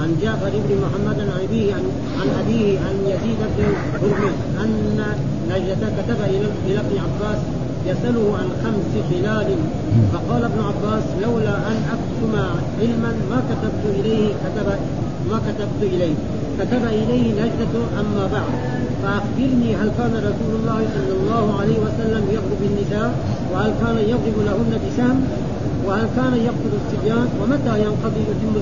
عن جعفر بن محمد عن أبيه عن, عن أبيه عن يزيد بن هرمز أن نجدة كتب إلى ابن عباس يسأله عن خمس خلال. فقال ابن عباس لولا أن أكتم علما ما كتبت إليه كتب ما كتبت إليه. كتب إليه نجدة أما بعد. فأخبرني هل كان رسول الله صلى الله عليه وسلم يضرب النساء وهل كان يضرب لهن بسهم وهل كان يقتل الصبيان ومتى ينقضي يتم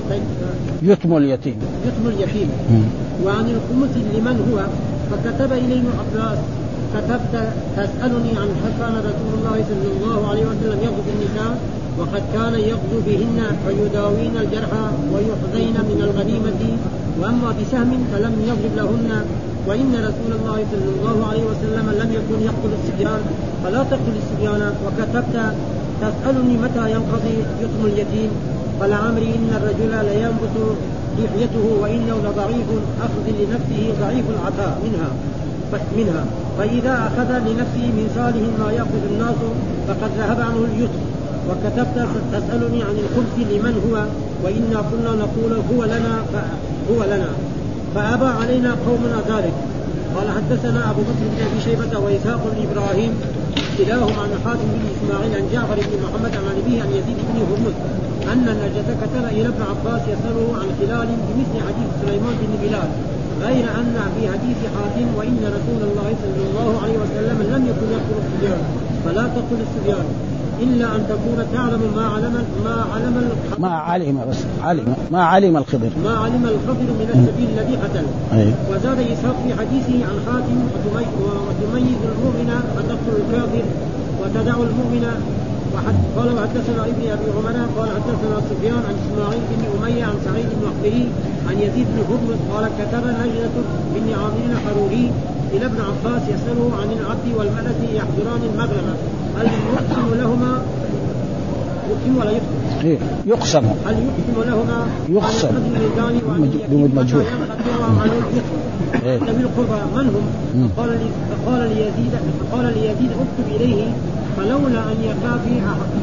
يتم اليتيم. يتم اليتيم. وعن الخمس لمن هو؟ فكتب إليه عباس كتبت تسألني عن هل كان رسول الله صلى الله عليه وسلم يغزو النساء وقد كان يغزو بهن فيداوين الجرحى ويحظين من الغنيمة وأما بسهم فلم يضرب لهن وإن رسول الله صلى الله عليه وسلم لم يكن يقتل الصبيان فلا تقتل الصبيان. وكتبت تسألني متى ينقضي يتم اليتيم؟ فلعمري إن الرجل لينبت لحيته وإنه لضعيف أخذ لنفسه ضعيف العطاء منها منها. فإذا أخذ لنفسه من صالح ما يأخذ الناس فقد ذهب عنه اليسر. وكتبت تسألني عن الخبز لمن هو؟ وإنا كنا نقول هو لنا هو لنا فأبى علينا قومنا ذلك. قال حدثنا أبو بكر بن أبي شيبة وإسحاق إبراهيم كلاهما عن حاتم بن إسماعيل عن جعفر بن محمد عن أبيه عن يزيد بن هرمز أن النجدة كتب إلى ابن عباس يسأله عن خلال بمثل حديث سليمان بن بلال غير أن في حديث حاتم وإن رسول الله صلى الله عليه وسلم لم يكن يقتل الصبيان فلا تقتل الصبيان. إلا أن تكون تعلم ما علم ما علم ما علم بس علم. ما علم الخضر. ما علم الخضر من السبيل الذي قتل أيه. وزاد إسحاق في حديثه عن حاتم وتميز المؤمن فتقتل الكافر وتدع المؤمن. وحد قال وحدثنا ابن أبي عمر قال حدثنا سفيان عن إسماعيل بن أمية عن سعيد بن عن يزيد بن هرمز قال كتب نجدة بن عامر الحروري إلى ابن عباس يسأله عن العبد والملك يحضران المغرب. هل يقسم لهما؟ يقسم ولا يقسم؟ إيه يقسم. هل يقسم لهما؟ يقسم. بمجهول إيه؟ ذوي القربى من هم؟ قال قال ليزيد قال ليزيد اكتب إليه. فلولا أن يقع في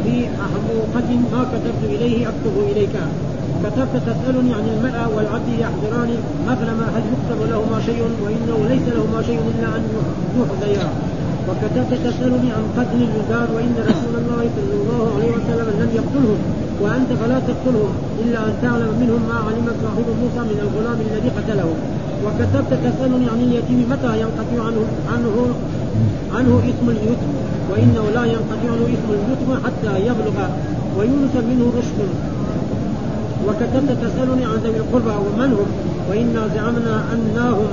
في حموقة ما كتبت إليه أكتب إليك. كتبت تسألني عن المرأة والعبد يحضران مغنم هل يكتب لهما شيء؟ وإنه ليس لهما شيء إلا أن يحظيا وكتبت تسألني عن قتل الولدان وإن رسول الله صلى الله عليه وسلم لم يقتلهم. وأنت فلا تقتلهم إلا أن تعلم منهم ما علم صاحب موسى من الغلام الذي قتله وكتبت تسألني عن اليتيم متى ينقطع عنه عنه عنه اسم اليتم؟ وإنه لا ينقطع عنه اسم اليتم حتى يبلغ. ويونس منه رشد. وكتبت تسألني عن ذوي القربى ومن هم وإنا زعمنا أنهم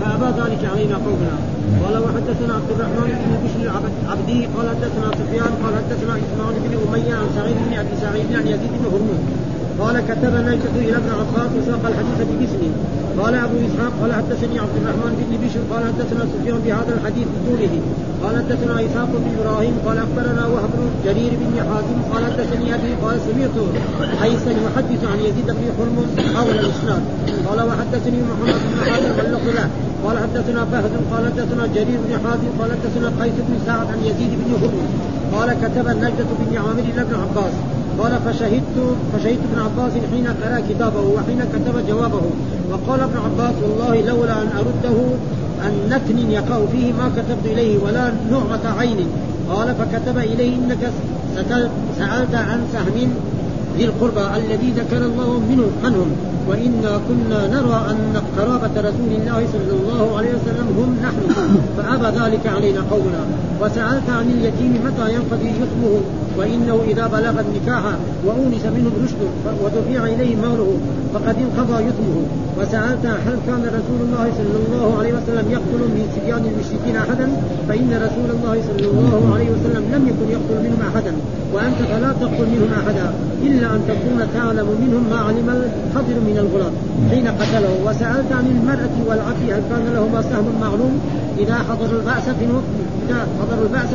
فابى ذلك علينا قومنا قال وحدثنا عبد الرحمن بن بشر العبدي قال حدثنا سفيان قال حدثنا إسماعيل بن أمية عن سعيد بن أبي سعيد عن يزيد بن هرمز. قال كتب نيكة إلى ابن عباس وساق الحديث باسمه قال أبو إسحاق قال حدثني عبد الرحمن بن بشر قال حدثنا سفيان بهذا الحديث بطوله. قال حدثنا إسحاق بن إبراهيم قال أخبرنا وهب بن جرير بن حازم قال حدثني أبي قال سمعت حيثا يحدث عن يزيد بن حرمز حول الإسناد. قال وحدثني محمد بن حازم واللفظ له قال حدثنا فهد قال حدثنا جرير بن حازم قال حدثنا قيس بن سعد عن يزيد بن هرمز قال كتب النجدة بن عامر ابن عباس. قال فشهدت فشهدت ابن عباس حين قرأ كتابه وحين كتب جوابه. وقال ابن عباس والله لولا أن أرده عن نتن يقع فيه ما كتبت إليه ولا نعمة عين. قال فكتب إليه إنك سألت عن سهم ذي القربى الذي ذكر الله منه عنهم. وإنا كنا نرى أن قرابة رسول الله صلى الله عليه وسلم هم نحن. فأبى ذلك علينا قومنا. وسألت عن اليتيم متى ينقضي يتمه وإنه إذا بلغ النكاح وانس منه الرشد ودفع إليه ماله فقد انقضى يتمه وسألت هل كان رسول الله صلى الله عليه وسلم يقتل من صبيان المشركين أحدا؟ فإن رسول الله صلى الله عليه وسلم لم يكن يقتل منهم أحدا. وأنت فلا تقتل منهم أحدا إلا أن تكون تعلم منهم ما علم الخضر من الغلام. حين قتله وسألت عن المرأة والعبد هل كان لهما سهم معلوم؟ إذا حضروا البأس في إذا حضروا البأس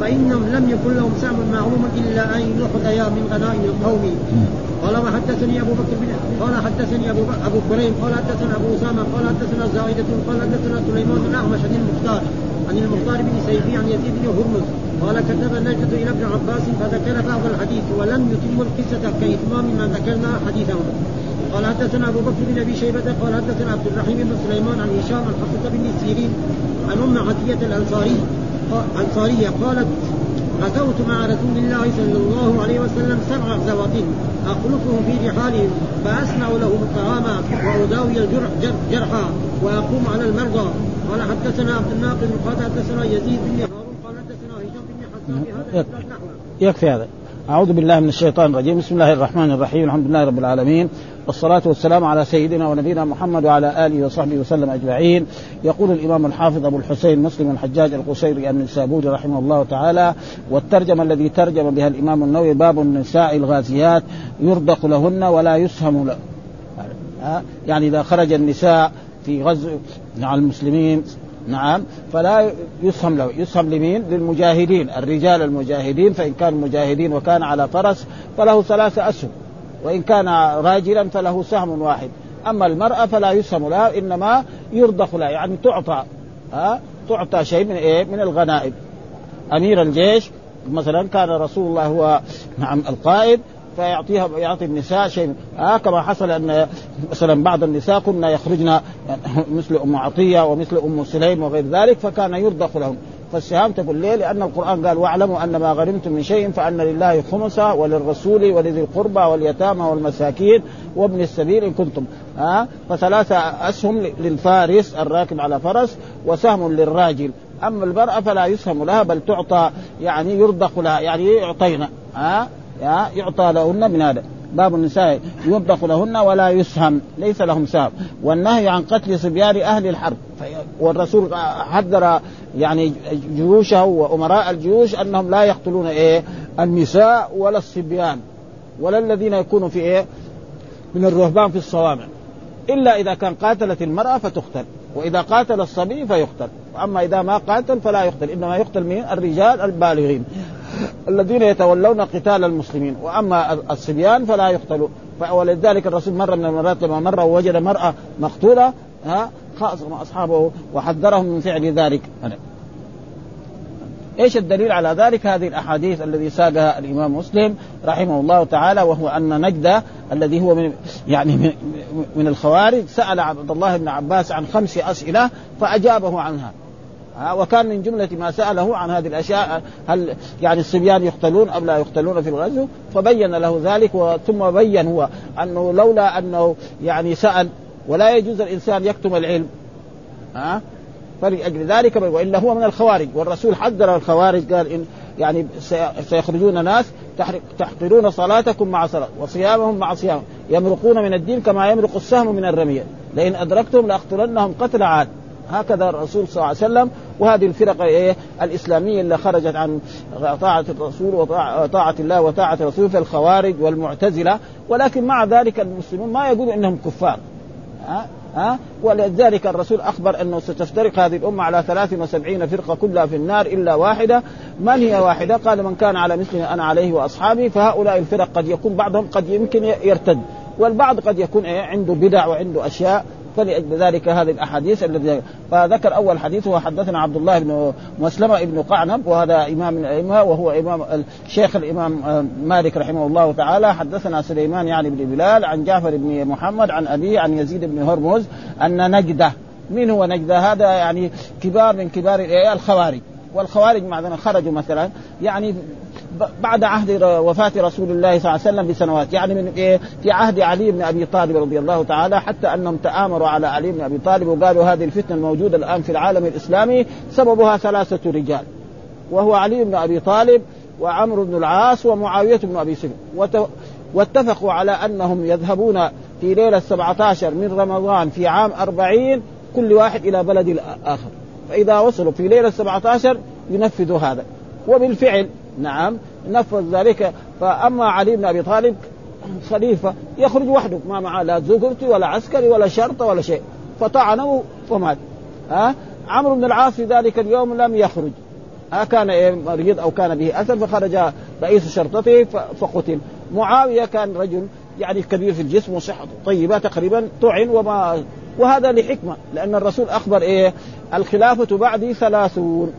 فإنهم لم يكن لهم سهم معلوم إلا أن يحظيا من غنائم القوم. قال وحدثني أبو بكر بن قال حدثني بكر أبو كريم قال حدثنا أبو أسامة قال حدثنا زائدة قال حدثنا سليمان بن الاعمش عن المختار عن المختار بن سيفي عن يزيد بن هرمز. قال كتب النجدة إلى ابن عباس فذكر بعض الحديث ولم يتم القصة كإتمام ما ذكرنا حديثه قال حدثنا أبو بكر بن أبي شيبة قال حدثنا عبد الرحيم بن سليمان عن هشام عن حفصة بن سيرين عن أم عطيه الأنصاري. أنصارية قالت غزوت مع رسول الله صلى الله عليه وسلم سبع غزوات اخلفهم في رحالهم فاصنع لهم الطعام وأداوي الجرحى وأقوم على المرضى. قال حدثنا عبد الناقد قال حدثنا يزيد بن هارون قال حدثنا هشام بن حسان بهذا يكفي هذا. أعوذ بالله من الشيطان الرجيم. بسم الله الرحمن الرحيم. الحمد لله رب العالمين. والصلاة والسلام على سيدنا ونبينا محمد وعلى آله وصحبه وسلم أجمعين. يقول الإمام الحافظ أبو الحسين مسلم الحجاج القشيري النسابوري رحمه الله تعالى والترجمة الذي ترجم بها الإمام النووي باب النساء الغازيات يرضق لهن ولا يسهم له. يعني إذا خرج النساء في غزو مع المسلمين نعم فلا يسهم له. يسهم لمين؟ للمجاهدين الرجال المجاهدين فإن كان مجاهدين وكان على فرس فله ثلاثة أسهم. وإن كان راجلا فله سهم واحد. أما المرأة فلا يسهم لها إنما يرضخ لها يعني تعطى ها تعطى شيء من إيه؟ من الغنائم. أمير الجيش مثلا كان رسول الله هو نعم القائد فيعطيها يعطي النساء شيء آه كما حصل أن مثلا بعض النساء كنا يخرجن مثل أم عطية ومثل أم سليم وغير ذلك فكان يرضخ لهم. فالسهام تقول ليه؟ لأن القرآن قال واعلموا أن ما غنمتم من شيء فأن لله خمسة وللرسول ولذي القربى واليتامى والمساكين وابن السبيل إن كنتم. ها آه؟ فثلاثة أسهم للفارس الراكب على فرس وسهم للراجل. أما المرأة فلا يسهم لها بل تعطى يعني يرضخ لها يعني يعطينا. ها آه يعطى لهن من هذا. باب النساء يطبخ لهن ولا يسهم ليس لهم سهم والنهي عن قتل صبيان أهل الحرب. والرسول حذر يعني جيوشه وأمراء الجيوش أنهم لا يقتلون إيه؟ النساء ولا الصبيان ولا الذين يكونوا في إيه؟ من الرهبان في الصوامع. إلا إذا كان قاتلت المرأة فتقتل. وإذا قاتل الصبي فيقتل. اما إذا ما قاتل فلا يقتل. إنما يقتل من الرجال البالغين. الذين يتولون قتال المسلمين. وأما الصبيان فلا يقتلوا. ولذلك الرسول مره من المرات لما مر ووجد مراه مقتولة ها خاصم أصحابه وحذرهم من فعل ذلك. إيش الدليل على ذلك؟ هذه الأحاديث الذي ساقها الإمام مسلم رحمه الله تعالى وهو أن نجده الذي هو من يعني من, الخوارج سأل عبد الله بن عباس عن خمس أسئلة فأجابه عنها. وكان من جملة ما سأله عن هذه الأشياء هل يعني الصبيان يقتلون أم لا يقتلون في الغزو فبين له ذلك ثم بين هو أنه لولا أنه يعني سأل ولا يجوز الإنسان يكتم العلم. ها؟ فلأجل ذلك وإلا هو من الخوارج. والرسول حذر الخوارج قال إن يعني سيخرجون ناس تحقرون صلاتكم مع صلاة وصيامهم مع صيام يمرقون من الدين كما يمرق السهم من الرمية. لئن أدركتم لأقتلنهم قتل عاد. هكذا الرسول صلى الله عليه وسلم. وهذه الفرق إيه؟ الإسلامية اللي خرجت عن طاعة الرسول وطاعه الله وطاعة الرسول في الخوارج والمعتزلة. ولكن مع ذلك المسلمون ما يقولوا إنهم كفار. ها؟ ولذلك الرسول أخبر أنه ستفترق هذه الأمة على 73 فرقة كلها في النار إلا واحدة. من هي واحدة؟ قال من كان على مثل أنا عليه وأصحابي فهؤلاء الفرق قد يكون بعضهم قد يمكن يرتد. والبعض قد يكون إيه؟ عنده بدع وعنده أشياء فلأجل ذلك هذه الأحاديث الذي فذكر أول حديث هو حدثنا عبد الله بن مسلمة بن قعنب وهذا إمام الأئمة وهو إمام الشيخ الإمام مالك رحمه الله تعالى. حدثنا سليمان يعني بن بلال عن جعفر بن محمد عن أبيه عن يزيد بن هرمز أن نجدة من هو نجدة؟ هذا يعني كبار من كبار الخوارج. والخوارج معنا خرجوا مثلا يعني بعد عهد وفاة رسول الله صلى الله عليه وسلم بسنوات. يعني من إيه؟ في عهد علي بن أبي طالب رضي الله تعالى حتى أنهم تآمروا على علي بن أبي طالب وقالوا هذه الفتنة الموجودة الآن في العالم الإسلامي سببها ثلاثة رجال وهو علي بن أبي طالب وعمرو بن العاص ومعاوية بن أبي سفيان واتفقوا على أنهم يذهبون في ليلة 17 من رمضان في عام 40 كل واحد إلى بلد الآخر. فإذا وصلوا في ليلة 17 ينفذوا هذا. وبالفعل نعم نفذ ذلك. فأما علي بن أبي طالب خليفة يخرج وحده ما معه لا زغرتي ولا عسكري ولا شرطه ولا شيء. فطعنه ومات. ها؟ عمرو بن العاص في ذلك اليوم لم يخرج. ها كان إيه مريض أو كان به أثر فخرج رئيس شرطته فقتل. معاوية كان رجل يعني كبير في الجسم وصحته طيبة تقريبا طعن وما وهذا لحكمة لأن الرسول أخبر إيه الخلافة بعدي ثلاثون.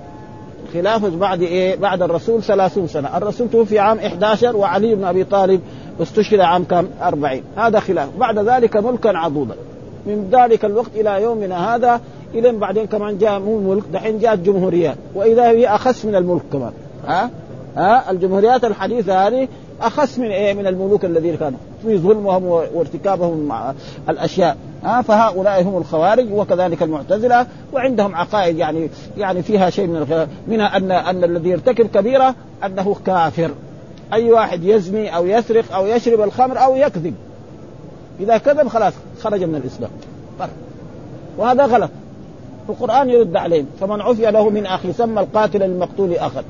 خلافة بعد إيه؟ بعد الرسول ثلاثون سنة. الرسول توفي عام 11 وعلي بن أبي طالب استشهد عام كم؟ 40 هذا خلاف. بعد ذلك ملكا عضوضا. من ذلك الوقت إلى يومنا هذا إلى بعدين كمان جاء مو ملك دحين جاءت جمهوريات وإذا هي أخس من الملك كمان. ها؟ ها؟ الجمهوريات الحديثة هذه اخس من إيه؟ من الملوك الذين كانوا في ظلمهم وارتكابهم مع الأشياء. ها فهؤلاء هم الخوارج وكذلك المعتزلة وعندهم عقائد يعني يعني فيها شيء من الخلاف منها ان أن الذي يرتكب كبيرة أنه كافر. أي واحد يزني أو يسرق أو يشرب الخمر أو يكذب. إذا كذب خلاص خرج من الإسلام. وهذا غلط. القرآن يرد عليهم فمن عفي له من أخي سمى القاتل المقتول اخا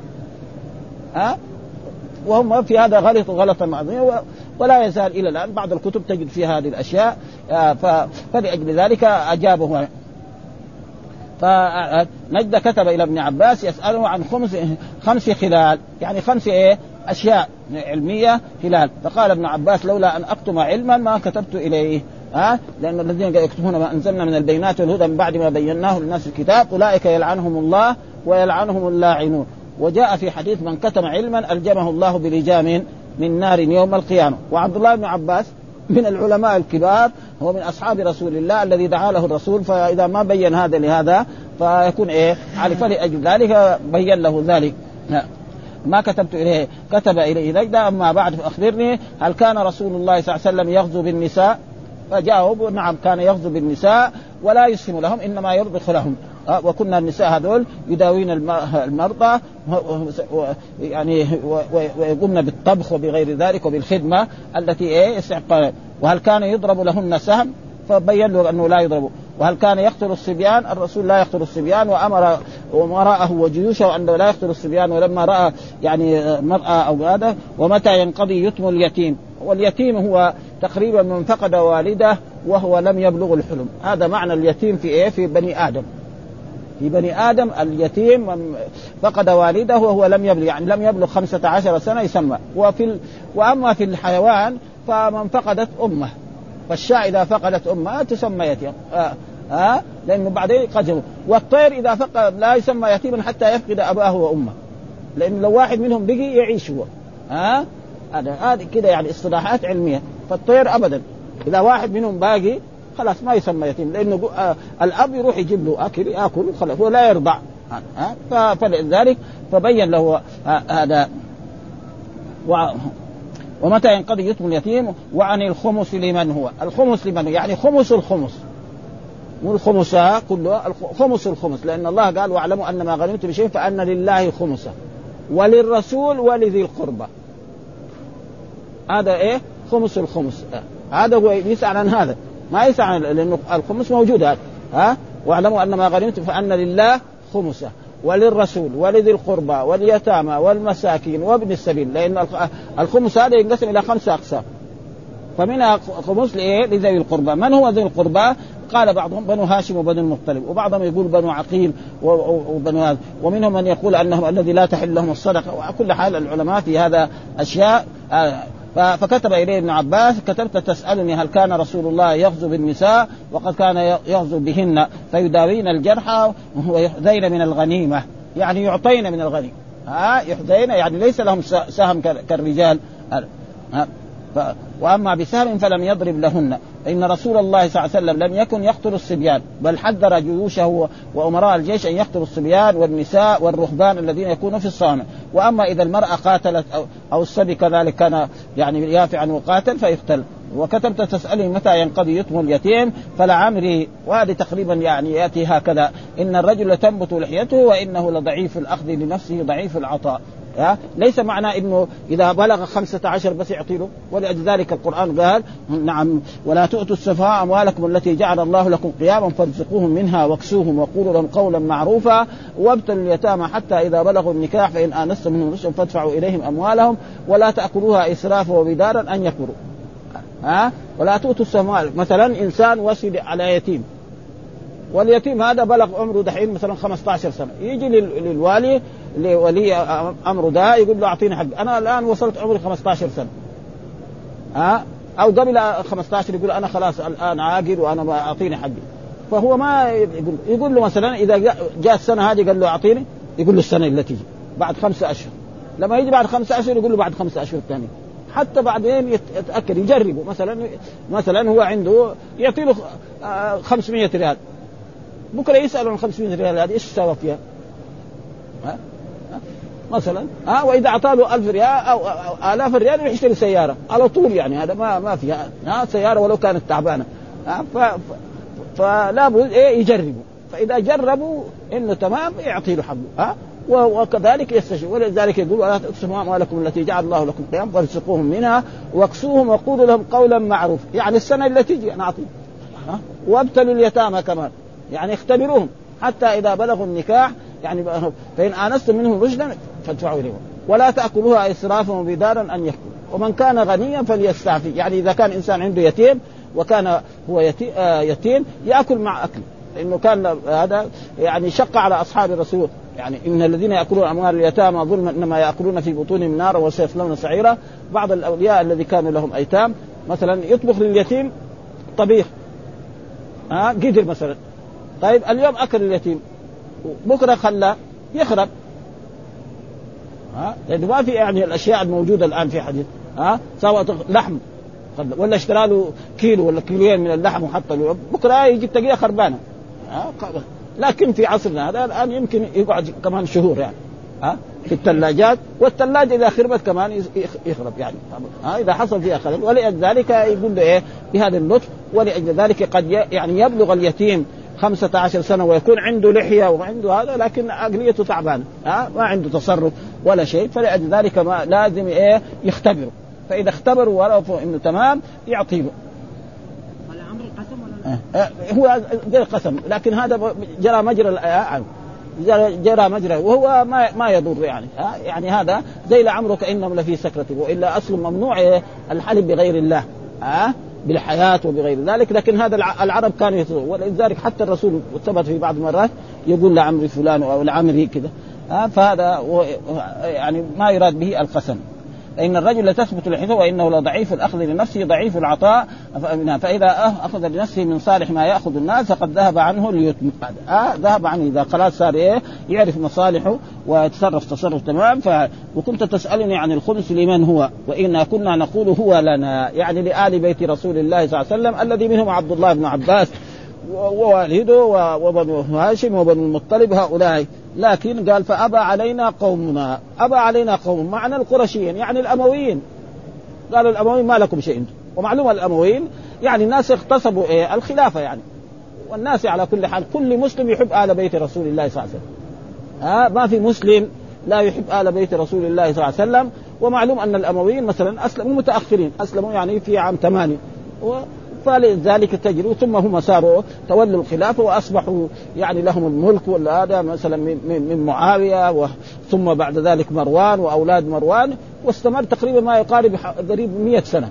ها؟ وهم في هذا غلط غلطا عظيما ولا يزال إلى الآن بعض الكتب تجد فيها هذه الأشياء آه، فلأجل ذلك اجابه فنجد كتب إلى ابن عباس يسأله عن خمس خمس خلال يعني خمس إيه؟ أشياء علمية خلال. فقال ابن عباس لولا أن أكتم علما ما كتبت إليه. ها؟ لأن الذين يكتبون ما أنزلنا من البينات والهدى من بعد ما بيناه للناس الكتاب أولئك يلعنهم الله ويلعنهم اللاعنون. وجاء في حديث من كتم علما ألجمه الله بلجام من نار يوم القيامة. وعبد الله بن عباس من العلماء الكبار هو من أصحاب رسول الله الذي دعا له الرسول فإذا ما بين هذا لهذا فيكون إيه؟ على فلاجل ذلك بين له ذلك. ما كتبت إليه. كتب إليه. نجدة أما بعد فأخبرني هل كان رسول الله صلى الله عليه وسلم يغزو بالنساء؟ فجاوب نعم كان يغزو بالنساء ولا يسلم لهم إنما يرضخ لهم. وكنا النساء هذول يداوين المرضى يعني ويقومن بالطبخ وبغير ذلك وبالخدمة التي إيه وهل كان يضرب لهن سهم؟ فبين له أنه لا يضرب. وهل كان يقتل الصبيان؟ الرسول لا يقتل الصبيان وأمر امراءه وجيوشه انه لا يقتل الصبيان. ولما رأى يعني مرأة أو هذا ومتى ينقضي يتم اليتيم؟ واليتيم هو تقريبا من فقد والده وهو لم يبلغ الحلم. هذا معنى اليتيم في إيه؟ في بني آدم. في بني آدم اليتيم من فقد والده وهو لم يبلغ يعني لم يبلغ خمسة عشر سنة يسمى وفي ال... وأما في الحيوان فمن فقدت أمه فالشاة إذا فقدت أمها تسمى يتيم آه. آه. لأنه بعدين قد والطير إذا فقد لا يسمى يتيما حتى يفقد أباه وأمه لأن لو واحد منهم بقي يعيش هو ها آه. هذا هذه كده يعني اصطلاحات علمية فالطير ابدا إذا واحد منهم باقي خلاص ما يسمى يتيم لأنه آه الأب يروح يجيب له أكل يأكل خلاص هو لا يرضع. آه فلذلك فبين له آه هذا. و ومتى ينقضي يتم اليتيم؟ وعن الخمس لمن هو؟ الخمس لمن هو؟ يعني خمس الخمس. مو الخمس كله خمس الخمس لأن الله قال واعلموا أن ما غنمتم بشيء فأن لله خمسه وللرسول ولذي القربى. هذا إيه؟ خمس الخمس. هذا هو يسأل عن هذا. ما يسعى لأنه الخمس موجود هذا ها واعلموا أن ما غنمتم فأن لله خمسة وللرسول ولذي القربى واليتامى والمساكين وابن السبيل لأن الخمس هذا ينقسم إلى خمسة أقسام فمنها خمس لإيه؟ لذوي القربى، من هو ذوي القربى؟ قال بعضهم بنو هاشم وبنو المطلب، وبعضهم يقول بنو عقيل وبنو هذا، ومنهم من يقول أنهم الذي لا تحل لهم الصدقة، وعلى كل حال العلماء في هذا أشياء آه فكتب إليه ابن عباس كتبت تسألني هل كان رسول الله يغزو بالنساء وقد كان يغزو بهن فيداوين الجرحى ويحذين من الغنيمة. يعني يعطين من الغنيمه ها يحذين يعني ليس لهم سهم كالرجال. ها. ف... وأما بسهم فلم يضرب لهن. فان رسول الله صلى الله عليه وسلم لم يكن يقتل الصبيان بل حذر جيوشه وأمراء الجيش أن يقتلوا الصبيان والنساء والرهبان الذين يكونوا في الصومعه وأما إذا المرأة قاتلت أو, أو الصبي كذلك كان يعني يافعا وقاتل فيقتل. وكتبت تسألني متى ينقضي يتم اليتيم فلعمري وهذه تقريبا يعني يأتي هكذا. إن الرجل تنبت لحيته وإنه لضعيف الأخذ لنفسه ضعيف العطاء. ها؟ ليس معنى إنه إذا بلغ خمسة عشر بس يعطي له ولأجل ذلك القرآن قال نعم ولا تؤتوا السفهاء أموالكم التي جعل الله لكم قياما فارزقوهم منها واكسوهم وقولوا لهم قولا معروفا. وابتلوا اليتامى حتى إذا بلغوا النكاح فإن آنستم منهم رشدا فادفعوا إليهم أموالهم. ولا تأكلوها إسرافا وبدارا أن يكبروا ها؟ ولا تؤتوا السموال مثلا إنسان وصي على يتيم. واليتيم هذا بلغ عمره دحين مثلا 15 سنة. يجي للوالي لولي أمره ده يقول له أعطيني حق. أنا الآن وصلت عمري 15 سنة. ها؟ أو قبل 15 يقول أنا خلاص الآن عاقل وأنا أعطيني حقي. فهو ما يقول يقول له مثلا إذا جاء السنة هذه قال له أعطيني يقول له السنة اللي تيجي بعد خمسة أشهر. لما يجي بعد خمسة أشهر يقول له بعد خمسة أشهر ثانية حتى بعدين يتأكد يجربه. مثلا مثلا هو عنده يعطي له 500 ريال. بكرة يسال عن 500 ريال هذه إيش سوى فيها؟ ها؟ مثلا ها؟ وإذا اعطاه له 1000 ريال أو, آلاف الريال يروح يشتري سيارة على طول يعني هذا ما ما فيها ها؟ سيارة ولو كانت تعبانة ها؟ ف فلا بد إيه؟ يجربوا. فإذا جربوا إنه تمام يعطي له حقه ها؟ وكذلك يستشير ولذلك يقول ولا تقسموا أموالكم التي جعل الله لكم قيام فارزقوهم منها واكسوهم وقولوا لهم قولا معروفا. يعني السنة اللي تجي أنا اعطي وابتلوا اليتامى كمان. يعني اختبروهم. حتى إذا بلغوا النكاح يعني فإن آنستم منهم رشدا فادفعوا اليهم ولا تأكلوها إسرافا وبدارا أن يكون ومن كان غنيا فليستعفي. يعني إذا كان إنسان عنده يتيم وكان هو يتيم يأكل مع أكل. لأنه كان هذا يعني شق على أصحاب الرسول. يعني إن الذين يأكلون أموال اليتامى ظلما إنما يأكلون في بطونهم نارا وسيصلون سعيرا. بعض الأولياء الذي كانوا لهم أيتام مثلا يطبخ لليتيم طبيخ. ها قدر مثلا. طيب اليوم أكل اليتيم. بكرة خلاه يخرب. ها؟ لأنه ما في يعني الأشياء الموجودة الآن في حديث. ها؟ سواء لحم. ولا اشترى له كيلو ولا كيلوين من اللحم وحط له. بكرة يجي تلاقيها خربانة. لكن في عصرنا هذا الآن يمكن يقعد كمان شهور يعني. ها؟ في الثلاجات والثلاجه إذا خربت كمان يخرب يعني. ها؟ إذا حصل فيها خلل. ولذلك يقول له إيه؟ بهذا اللطف ولأجل ذلك قد يعني يبلغ اليتيم خمسة عشر سنة ويكون عنده لحية وعنده هذا لكن عقليته تعبانة ها؟ ما عنده تصرف ولا شيء فلأجل ذلك ما لازم إيه؟ يختبروا. فإذا اختبروا ورأوا إنه تمام يعطيه هو غير قسم لكن هذا جرى مجرى جرى مجرى وهو ما ما يضر يعني ها؟ يعني هذا زي لعمرك إنهم لفي سكرة وإلا أصل ممنوع الحلف بغير الله ها؟ بالحياة وبغير ذلك لكن هذا العرب كانوا يتضروا ولذلك حتى الرسول ثبت في بعض المرات يقول لعمري فلان أو لعمري كذا. ها فهذا يعني ما يراد به القسم. فإن الرجل لتثبت لحيته وإنه لضعيف الأخذ لنفسه ضعيف العطاء. فإذا أخذ لنفسه من صالح ما يأخذ الناس فقد ذهب عنه اليتم آه ذهب عنه. إذا خلاص صار إيه؟ يعرف مصالحه ويتصرف تصرف تمام. ف... وكنت تسألني عن الخمس لمن هو؟ وإنا كنا نقول هو لنا. يعني لآل بيت رسول الله صلى الله عليه وسلم الذي منهم عبد الله بن عباس. ووالده وبنو هاشم وبنو المطلب هؤلاء. لكن قال فأبى علينا قومنا أبى علينا قوم معنى القرشيين يعني الأمويين. قالوا الأمويين ما لكم شيء. ومعلومة الأمويين يعني الناس اغتصبوا إيه الخلافة يعني. والناس على كل حال كل مسلم يحب آل بيت رسول الله صلى الله عليه وسلم. ها ما في مسلم لا يحب آل بيت رسول الله صلى الله عليه وسلم. ومعلوم أن الأمويين مثلا أسلموا متأخرين. أسلموا يعني في عام ثمانية. فلذلك تجروا ثم هم صاروا تولوا الخلافه وأصبحوا يعني لهم الملك ولا هذا مثلا من, من معاوية ثم بعد ذلك مروان وأولاد مروان واستمر تقريبا ما يقارب قريب 100 سنة.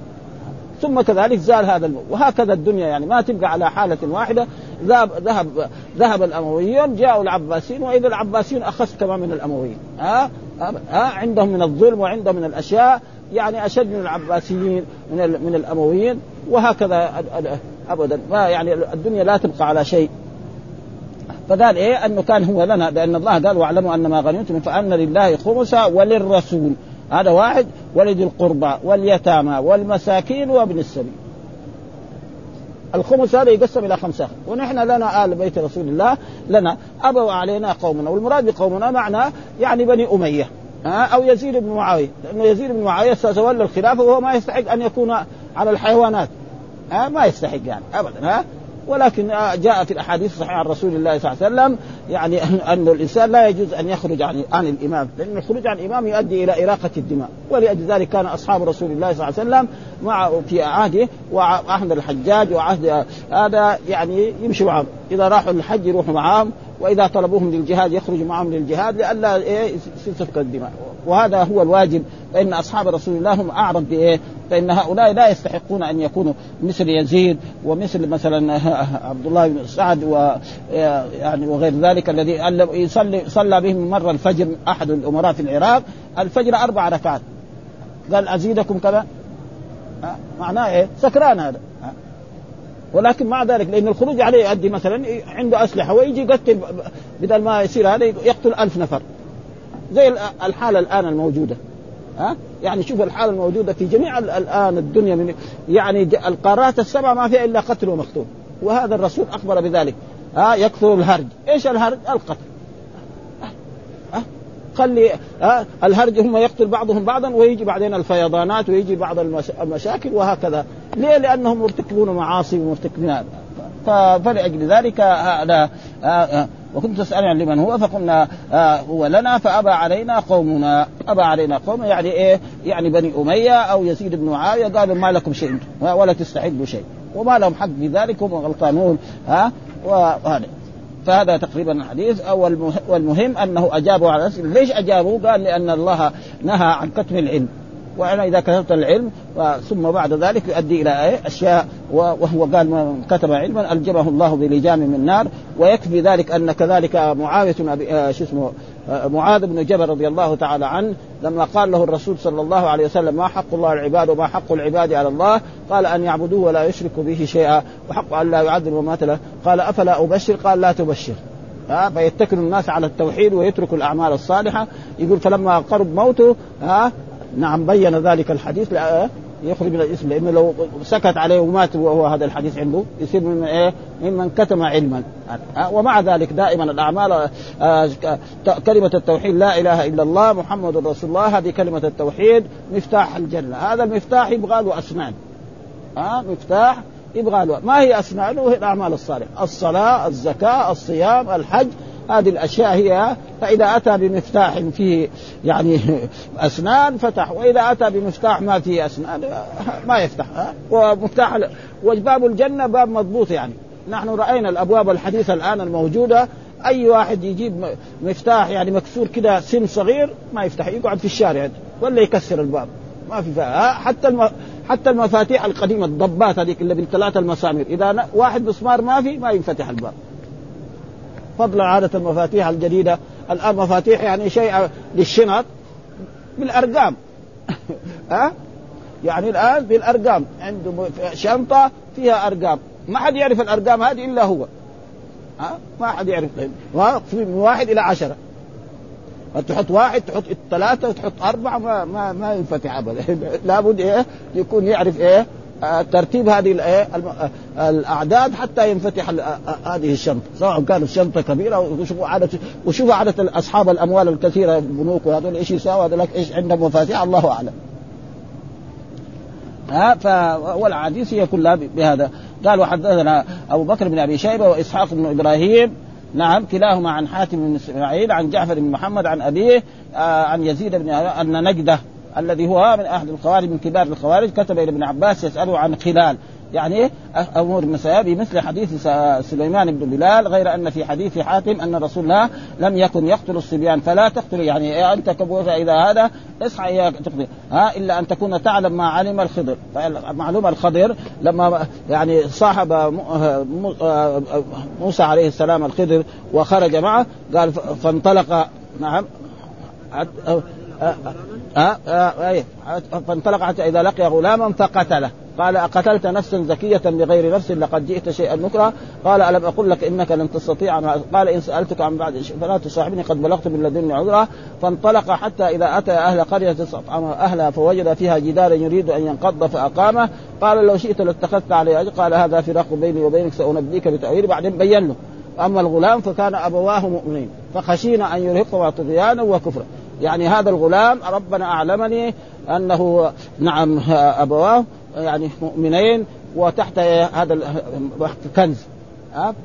ثم كذلك زال هذا الملك وهكذا الدنيا يعني ما تبقى على حالة واحدة. ذهب ذهب ذهب الأمويون جاءوا العباسيين وإذا العباسيين اخس كمان من الأمويين. ها؟ ها؟ عندهم من الظلم وعندهم من الأشياء. يعني أشد من العباسيين من من الأمويين وهكذا ابدا. ما يعني الدنيا لا تبقى على شيء. فقال إيه؟ أنه كان هو لنا لأن الله قال واعلموا ان ما غنمتم فأن لله خمسا وللرسول. هذا واحد ولذي القربى واليتامى والمساكين وابن السبيل. الخمس هذا يقسم إلى خمسة. ونحن لنا آل بيت رسول الله لنا أبوا علينا قومنا والمراد بقومنا معنى يعني بني أمية. أو يزيد بن معاوية. لأنه يزيد بن معاوية سيتولى الخلافة وهو ما يستحق أن يكون على الحيوانات. ها؟ ما يستحق يعني ابدا ها؟ ولكن جاء في الأحاديث الصحيحة عن رسول الله صلى الله عليه وسلم يعني أن الإنسان لا يجوز أن يخرج عن عن الإمام. لأن الخروج عن الإمام يؤدي إلى إراقة الدماء. ولأجل ذلك كان أصحاب رسول الله صلى الله عليه وسلم مع في عهده وعهد الحجاج وعهد هذا يعني يمشي معهم. إذا راحوا الحج يروحوا معهم. وإذا طلبوهم للجهاد يخرج معهم للجهاد لئلا إيه سفك الدماء. وهذا هو الواجب. فإن أصحاب رسول الله هم أعرض بإيه؟ فإن هؤلاء لا يستحقون أن يكونوا مثل يزيد ومثل مثلا عبد الله بن سعد و يعني وغير ذلك الذي يصلي صلى بهم مره الفجر أحد الأمراء في العراق. الفجر أربع ركعات. قال أزيدكم كذا؟ معناه إيه؟ سكران هذا. ولكن مع ذلك لأن الخروج عليه يؤدي مثلا عنده أسلحة ويجي يقتل بدل ما يصير هذا يقتل ألف نفر. زي الحالة الآن الموجودة. ها؟ يعني شوف الحالة الموجودة في جميع الآن الدنيا من يعني القارات السبع ما فيها إلا قتل ومقتول. وهذا الرسول أخبر بذلك. ها؟ يكثر الهرج. إيش الهرج؟ القتل. خلي ها؟ الهرج هم يقتل بعضهم بعضا ويجي بعدين الفيضانات ويجي بعض المشاكل وهكذا. ليه؟ لأنهم مرتكبون معاصي ومرتكبين فلأجل ذلك هذا وكنت تسألني لمن هو فقلنا هو لنا فأبى علينا قومنا. أبى علينا قوم يعني إيه؟ يعني بني أمية أو يزيد بن معاوية قالوا ما لكم شيء ولا تستعدوا شيء وما لهم حق في ذلك هم غلطانون ها؟ وهذا. فهذا تقريبا الحديث. والمهم أنه أجابوا على الاسئله، ليش أجابوا؟ قال لأن الله نهى عن كتم العلم. وأنا إذا كتبت العلم ثم بعد ذلك يؤدي إلى إيه؟ أشياء وهو قال من كتب علما ألجمه الله بلجام من نار ويكفي ذلك أن كذلك معاوية آه، شو اسمه آه، معاذ بن جبل رضي الله تعالى عنه لما قال له الرسول صلى الله عليه وسلم ما حق الله العباد وما حق العباد على الله؟ قال أن يعبدوه ولا يشركوا به شيئا وحق أن لا يعذب ومات له قال أفلا أبشر؟ قال لا تبشر. ها فيتكل الناس على التوحيد ويتركوا الأعمال الصالحة. يقول فلما قرب موته ها نعم بين ذلك الحديث يخرج من الاسم لأنه لو سكت عليه ومات وهو هذا الحديث عنده يصير من إيه؟ ممن كتم علما. ومع ذلك دائما الأعمال آه، كلمة التوحيد لا إله إلا الله محمد رسول الله هذه كلمة التوحيد مفتاح الجنة. هذا المفتاح يبغى له أسنان. ها مفتاح يبغى له. ما هي أسنانه؟ هي الأعمال الصالحة. الصلاة الزكاة الصيام الحج. هذه الأشياء هي فإذا أتى بمفتاح فيه يعني أسنان فتح وإذا أتى بمفتاح ما فيه أسنان ما يفتح. ومفتاح وباب الجنة باب مضبوط يعني. نحن رأينا الأبواب الحديثة الآن الموجودة. أي واحد يجيب مفتاح يعني مكسور كده سن صغير ما يفتح يقعد في الشارع ولا يكسر الباب. ما في فيها حتى الم... حتى المفاتيح القديمة الضبات هذيك اللي بالثلاثة المسامير إذا واحد مسمار ما في ما ينفتح الباب. فضلا عادة المفاتيح الجديدة. الآن مفاتيح يعني شيء للشنط بالأرقام. ها؟ يعني الآن بالأرقام. عنده شنطة فيها أرقام. ما حد يعرف الأرقام هذه إلا هو. ها؟ ما حد يعرف. من واحد إلى عشرة. تحط واحد تحط ثلاثة تحط أربعة ما ما ما ينفتح أبدا. لابد إيه؟ يكون يعرف إيه؟ ترتيب هذه الأعداد حتى ينفتح هذه الشنطة سواء كانت الشنطه كبيرة وشوفوا عدد وشوفوا عدد اصحاب الأموال الكثيرة البنوك وهذول إيش يساوي هذول إيش عندهم مفاتيح؟ الله أعلم. ها ف والحديث هي كلها بهذا. قال وحدثنا أبو بكر بن أبي شيبة وإسحاق بن إبراهيم. نعم كلاهما عن حاتم بن إسماعيل عن جعفر بن محمد عن أبيه آه عن يزيد بن أن نجده. الذي هو من أحد الخوارج من كبار الخوارج كتب إلى ابن عباس يسأله عن خلال. يعني إيه؟ أمور المسايا بمثل حديث سليمان بن بلال غير أن في حديث حاتم أن رسول الله لم يكن يقتل الصبيان. فلا تقتل يعني إيه؟ أنت كبوة اذا هذا اصحى تقتل. ها؟ إلا أن تكون تعلم ما علم الخضر. معلومه الخضر لما يعني صاحب موسى عليه السلام الخضر وخرج معه قال فانطلق. نعم. آه فانطلق حتى إذا لقي غلاما فقتله. قال أقتلت نفسا زكية بغير نفس لقد جئت شيئا نكرا. قال ألم أقل لك إنك لن تستطيع قال إن سألتك عن بعد فلا تصاحبني قد بلغت من لدني عذرا. فانطلق حتى إذا أتى أهل قرية استطعم أهلها فوجد فيها جدارا يريد أن ينقض فأقامه. قال لو شئت لاتخذت عليه أجر. قال هذا فراق بيني وبينك سأنبيك بتأويل بعدين بين له. أما الغلام فكان أبواه مؤمنين فخشينا أن يرهقهما طغيانا وكفرا يعني هذا الغلام ربنا أعلمني أنه نعم أبواه يعني مؤمنين وتحت هذا الكنز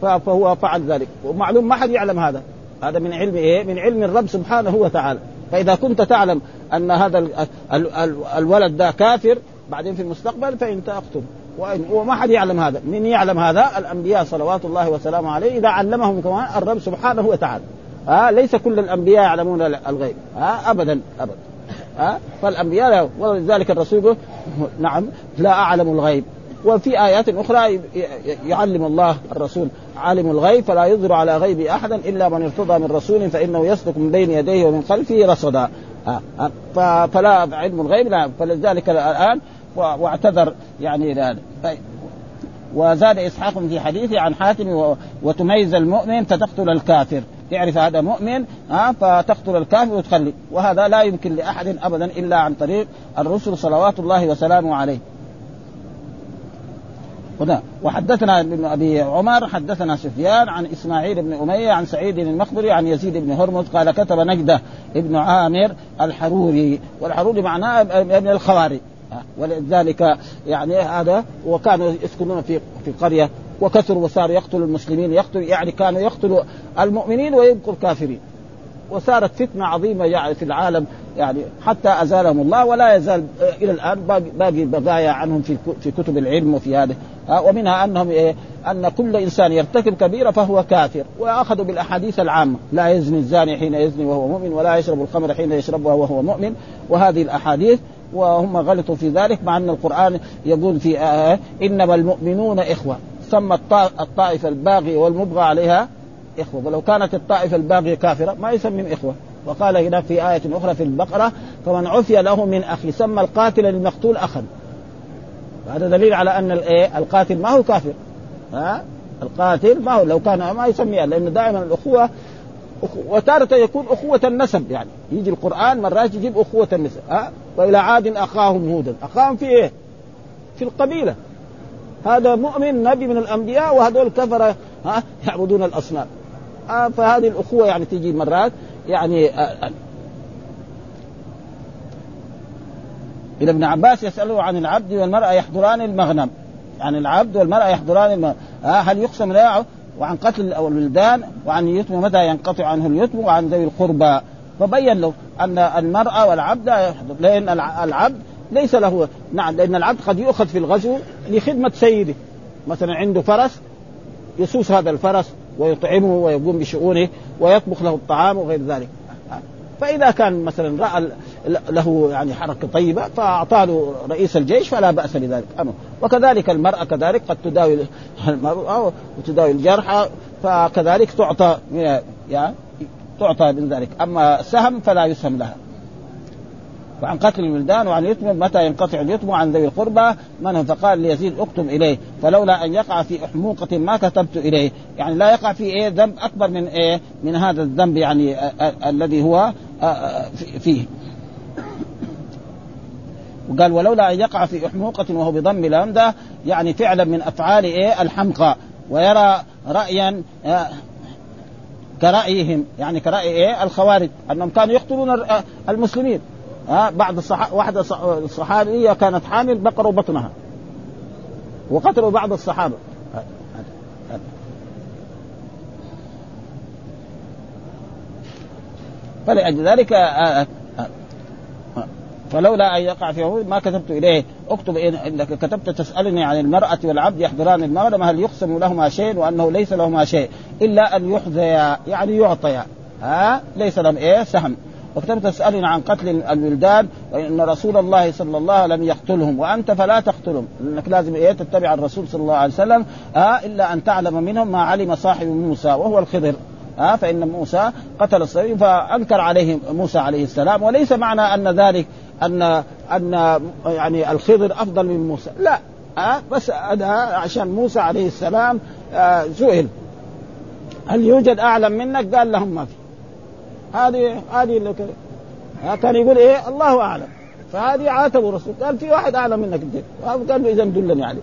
فهو فعل ذلك. ومعلوم ما حد يعلم هذا. هذا من علم إيه؟ من علم الرب سبحانه وتعالى. فإذا كنت تعلم أن هذا الولد ده كافر بعدين في المستقبل فانت اقتل وما حد يعلم هذا. من يعلم هذا؟ الأنبياء صلوات الله وسلامه عليه إذا علمهم كمان الرب سبحانه وتعالى. ها ليس كل الأنبياء يعلمون الغيب. ها ابدا ابدا. ها فالأنبياء ولذلك الرسول نعم لا أعلم الغيب. وفي آيات أخرى يعلم الله الرسول عالم الغيب فلا يظهر على غيب احدا إلا من ارتضى من رسول فإنه يسلك من بين يديه ومن خلفه رصدا. فلا علم الغيب لا. فلذلك الآن واعتذر يعني وزاد إسحاق في حديثه عن حاتم وتميز المؤمن فتقتل الكافر. تعرف هذا مؤمن ها فتقتل الكافر وتخلي. وهذا لا يمكن لأحد ابدا إلا عن طريق الرسل صلوات الله وسلامه عليه. هنا وحدثنا ابن أبي عمر حدثنا سفيان عن إسماعيل بن أمية عن سعيد المخبري عن يزيد بن هرمز قال كتب نجدة ابن عامر الحروري. والحروري معناه ابن الخواري. ولذلك يعني هذا وكانوا يسكنون في في قرية وكثروا وصاروا يقتلوا المسلمين يقتل يعني كانوا يقتلوا المؤمنين ويبقوا الكافرين. وصارت فتنة عظيمة يعني في العالم يعني حتى أزالهم الله ولا يزال إلى الآن باقي بقايا عنهم في في كتب العلم وفي هذا ومنها أنهم إيه أن كل إنسان يرتكب كبيرة فهو كافر. وأخذوا بالأحاديث العامة لا يزني الزاني حين يزني وهو مؤمن ولا يشرب الخمر حين يشربها وهو مؤمن وهذه الأحاديث. وهم غلطوا في ذلك مع أن القرآن يقول في آه إنما المؤمنون إخوة. سمى الطائفه الباغيه والمبغى عليها إخوة. ولو كانت الطائفه الباغيه كافرة ما يسميهم إخوة. وقال هنا في آية أخرى في البقرة فمن عفي له من أخي سمى القاتل للمقتول أخا. هذا دليل على أن الإيه القاتل ما هو كافر. ها؟ القاتل ما هو لو كان ما يسميها لأنه دائما الأخوة وتارة يكون أخوة النسب يعني. يجي القرآن مرات يجيب أخوة النسب ها؟ وإلى عاد أخاهم هودا. أخاهم في إيه؟ في القبيلة. هذا مؤمن نبي من الأنبياء وهذول كفرة ها؟ يعبدون الأصنام. آه فهذه الأخوة يعني تيجي مرات يعني آه إذا ابن عباس يسأله عن العبد والمرأة يحضران المغنم. يعني العبد والمرأة يحضران المغنم. آه هل يقسم له وعن قتل الولدان وعن اليتم متى ينقطع عنه اليتم؟ وعن ذوي القربى. فبين له أن المرأة والعبد لأن العبد ليس له نعم لأن العبد قد يؤخذ في الغزو لخدمة سيده. مثلا عنده فرس يسوس هذا الفرس ويطعمه ويقوم بشؤونه ويطبخ له الطعام وغير ذلك. فإذا كان مثلا رأى له يعني حركة طيبة فأعطاه رئيس الجيش فلا بأس بذلك أمر. وكذلك المرأة كذلك قد تداوي المرأة وتداوي الجرحى فكذلك تعطى يعني تعطى من ذلك أما سهم فلا يسهم لها وعن قتل الولدان وعن يتم متى ينقطع اليتم عن ذوي القربى؟ من فقال ليزيد اكتب إليه. فلولا أن يقع في أحموقة ما كتبت إليه. يعني لا يقع في إيه؟ ذنب أكبر من إيه؟ من هذا الذنب يعني الذي هو فيه. وقال ولولا أن يقع في أحموقة وهو بضم الهمزه يعني فعلا من أفعال إيه؟ الحمقى. ويرى رايا كرأيهم يعني كرأي إيه؟ الخوارج أنهم كانوا يقتلون المسلمين. ها بعض الصح... واحدة الصحابية كانت حامل بقروا بطنها. وقتلوا بعض الصحابة. فلأجل ذلك فلولا أن يقع في ما كتبت إليه. اكتب إنك كتبت تسألني عن المرأة والعبد يحضران المغنم هل يقسم لهما شيء وأنه ليس لهما شيء؟ إلا أن يحظيا يعني يعطيا. ها؟ ليس لهم إيه؟ سهم. وكتبت تسالني عن قتل الولدان وإن رسول الله صلى الله عليه وسلم لم يقتلهم وأنت فلا تقتلهم. لانك لازم إيه؟ تتبع الرسول صلى الله عليه وسلم ها إلا أن تعلم منهم ما علم صاحب موسى وهو الخضر. ها فإن موسى قتل الصبي فأنكر عليه موسى عليه السلام. وليس معنى أن ذلك أن أن يعني الخضر أفضل من موسى. لا ها بس هذا عشان موسى عليه السلام سئل. هل يوجد أعلم منك؟ قال لهم ما في. هذه هذه اللي كان يقول إيه؟ الله أعلم. فهذه عاتبوا الرسول. قال في واحد أعلم منك انت قال له اذا دلني عليه.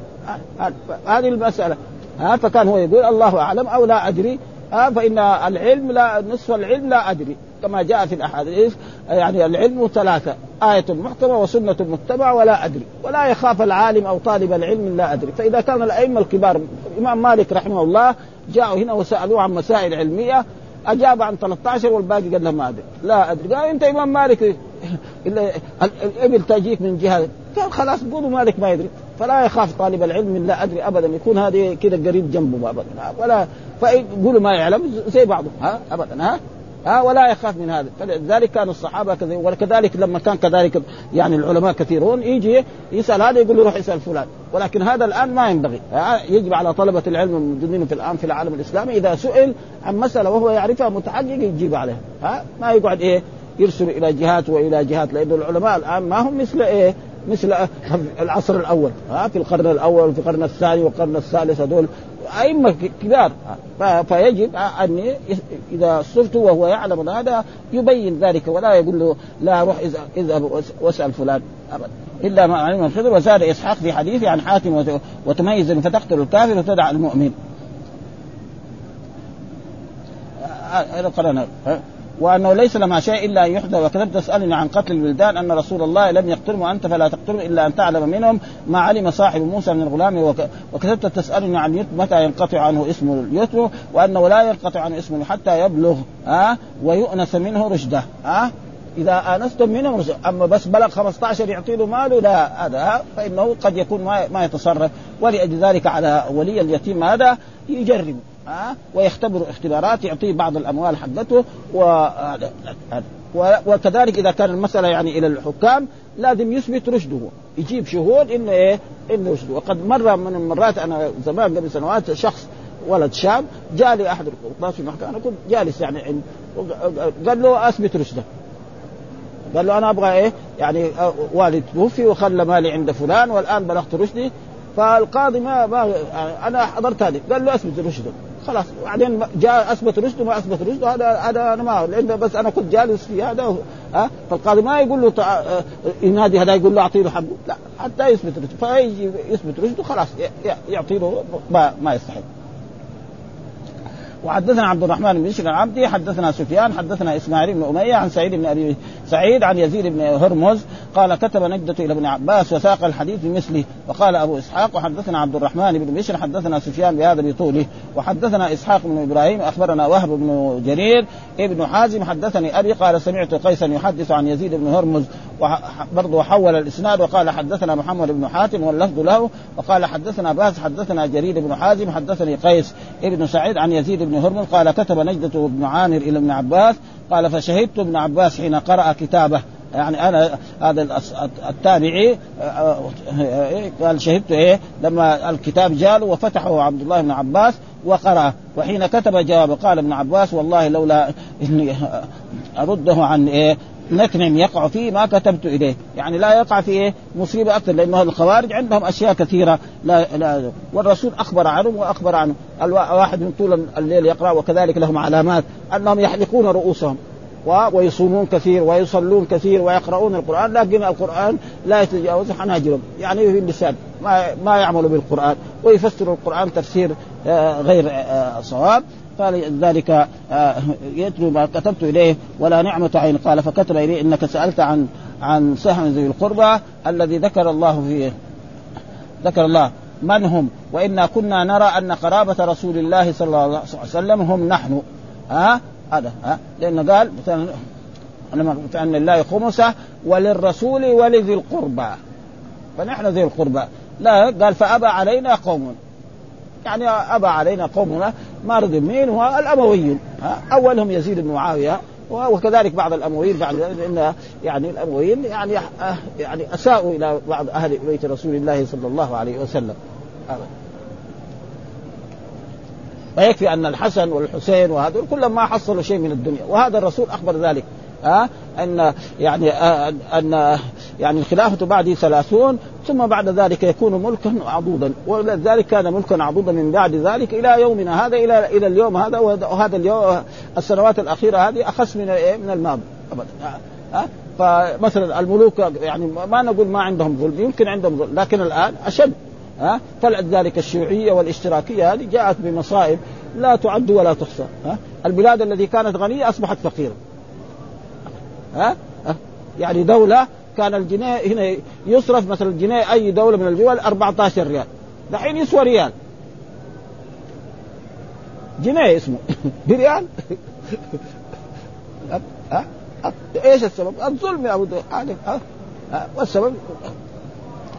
هذه المسألة. ها فكان هو يقول الله أعلم أو لا أدري. ها فإن العلم لا نصف العلم لا أدري. كما جاء في الأحاديث يعني العلم ثلاثة. آية محكمة وسنة متبعة ولا أدري. ولا يخاف العالم أو طالب العلم لا أدري. فإذا كان الأئمة الكبار الإمام مالك رحمه الله جاءوا هنا وسألوه عن مسائل علمية أجاب عن 13 والباقي قال له ما أدري. لا أدري. قال أنت إمام مالك الإبل تجيك من جهة. قال خلاص قولوا مالك ما يدري. فلا يخاف طالب العلم من لا أدري ابدا. يكون هذه كذا قريب جنبه ابدا. ولا فيقولوا ما يعلم. زي بعضهم. ها ابدا. ها؟ ها ولا يخاف من هذا. فلذلك كان الصحابة كذلك وكذلك لما كان كذلك يعني العلماء كثيرون يجي يسأل هذا يقول له روح اسأل فلان. ولكن هذا الآن ما ينبغي. يجب على طلبة العلم الموجودين في الآن في العالم الإسلامي إذا سئل عن مسألة وهو يعرفها متحقق يجيب عليها. ها ما يقعد إيه يرسل إلى جهات وإلى جهات لأن العلماء الآن ما هم مثل إيه مثل العصر الأول. ها في القرن الأول وفي القرن الثاني والقرن الثالث هذول أئمة كبار. فيجب أن إذا صرت وهو يعلم هذا يبين ذلك ولا يقول له لا روح اذهب واسأل فلان. ابدا إلا ما علم الخضر وزاد إسحاق في حديثه عن حاتم وتميز فتقتل الكافر وتدع المؤمن. هذا قرنا وأنه ليس لما شيء إلا أن يحدث وكذبت تسألني عن قتل الولدان أن رسول الله لم يقتلهم وانت فلا تقتلهم إلا أن تعلم منهم ما علم صاحب موسى من الغلام. وكذبت تسألني عن يتم متى ينقطع عنه اسم اليتم وأنه لا ينقطع عنه اسمه حتى يبلغ ها ويؤنس منه رشده ها إذا آنستم منهم رشده أما بس بلغ 15 يعطي له ماله لا هذا فإنه قد يكون ما ما يتصرف. ولأجل ذلك على ولي اليتيم هذا يجرب. ها؟ ويختبر اختبارات يعطيه بعض الأموال حقته و... وكذلك إذا كان المسألة يعني إلى الحكام لازم يثبت رشده. يجيب شهود إنه إيه؟ إنه رشده. وقد مره من المرات أنا زمان قبل سنوات شخص ولد شاب جاء لي أحد القضاة في المحكمه أنا كنت جالس يعني قال له أثبت رشدك قال له أنا أبغى إيه؟ يعني والد توفي وخلى مالي عند فلان والآن بلغت رشدي. فالقاضي ما, ما أنا حضرت هذه. قال له أثبت رشدك خلاص بعدين جاء أثبت رشده ما أثبت رشده هذا هذا أنا ما لأن بس أنا كنت جالس في هذا ها؟ فالقاضي ما يقول له تع... آه، ينادي هذا يقول له اعطي له حقه. لا حتى يثبت رشده فيجي يثبت رشده خلاص يعطي له ما, ما يستحق. وحدثنا عبد الرحمن بن بشر العبدي حدثنا سفيان حدثنا إسماعيل بن أمية عن سعيد بن أبي سعيد عن يزيد بن هرمز قال كتب نجدة إلى ابن عباس وساق الحديث بمثله وقال أبو إسحاق وحدثنا عبد الرحمن بن بشر حدثنا سفيان بهذا بطوله وحدثنا إسحاق بن إبراهيم أخبرنا وهب بن جرير ابن حازم حدثني أبي قال سمعت قيسا يحدث عن يزيد بن هرمز برضه حول الإسناد وقال حدثنا محمد بن حاتم واللفظ له وقال حدثنا باز حدثنا جرير بن حازم حدثني قيس ابن سعيد عن يزيد بن هرمز قال كتب نجدة بن عامر إلى ابن عباس قال فشهدت ابن عباس حين قرأ كتابه. يعني أنا هذا التابعي قال شهدت إيه؟ لما الكتاب جاء وفتحه عبد الله بن عباس وقرأ وحين كتب جواب قال ابن عباس والله لولا إني أرده عن إيه؟ نكنم يقع فيه ما كتبت إليه، يعني لا يقع في إيه؟ مصيبة أكثر لأنه الخوارج عندهم أشياء كثيرة لا لا والرسول أخبر عنهم وأخبر عنهم، الواحد من طول الليل يقرأ وكذلك لهم علامات أنهم يحلقون رؤوسهم ويصومون كثير ويصلون كثير ويقرؤون القرآن لكن القرآن لا يتجاوز حناجرهم. يعني في اللسان ما ما يعملوا بالقرآن. ويفسروا القرآن تفسير آه، غير آه، صواب. فلذلك آه، يتلو ما كتبت إليه ولا نعمة عين. قال فكتب إليه إنك سألت عن عن سهم ذي القربى الذي ذكر الله فيه. ذكر الله. من هم؟ وإنا كنا نرى أن قرابة رسول الله صلى الله عليه وسلم هم نحن. ها هذا ها لأنه قال فان لله خمسه وللرسول ولذي القربى. فنحن ذي القربى. لا قال فأبى علينا قوم. يعني أبى علينا قومنا ما رضي مين هو الامويين أولهم يزيد بن معاوية وكذلك بعض الأمويين بعد لأن يعني الأمويين يعني يعني أساءوا إلى بعض أهل بيت رسول الله صلى الله عليه وسلم. ويكفي أن الحسن والحسين وهذول كلهم ما حصلوا شيء من الدنيا وهذا الرسول أخبر ذلك. ها أن يعني أن يعني الخلافة بعد ثلاثون ثم بعد ذلك يكون ملكا عضوضا ولذلك كان ملكا عضوضا من بعد ذلك إلى يومنا هذا إلى إلى اليوم هذا وهذا اليوم السنوات الأخيرة هذه اخس من من الماضي ابدا ها فمثلا الملوك يعني ما نقول ما عندهم ظلم يمكن عندهم ظلم لكن الآن أشد ها. فلذلك الشيوعية والاشتراكية هذه جاءت بمصائب لا تعد ولا تحصى ها. البلاد التي كانت غنية أصبحت فقيرة. ها؟ يعني دولة كان الجنيه هنا يصرف مثلا الجنيه أي دولة من الدول 14 ريال. دحين يسوى ريال. جنيه اسمه. بريال؟ ها؟ إيش السبب؟ الظلم يا أبو والسبب؟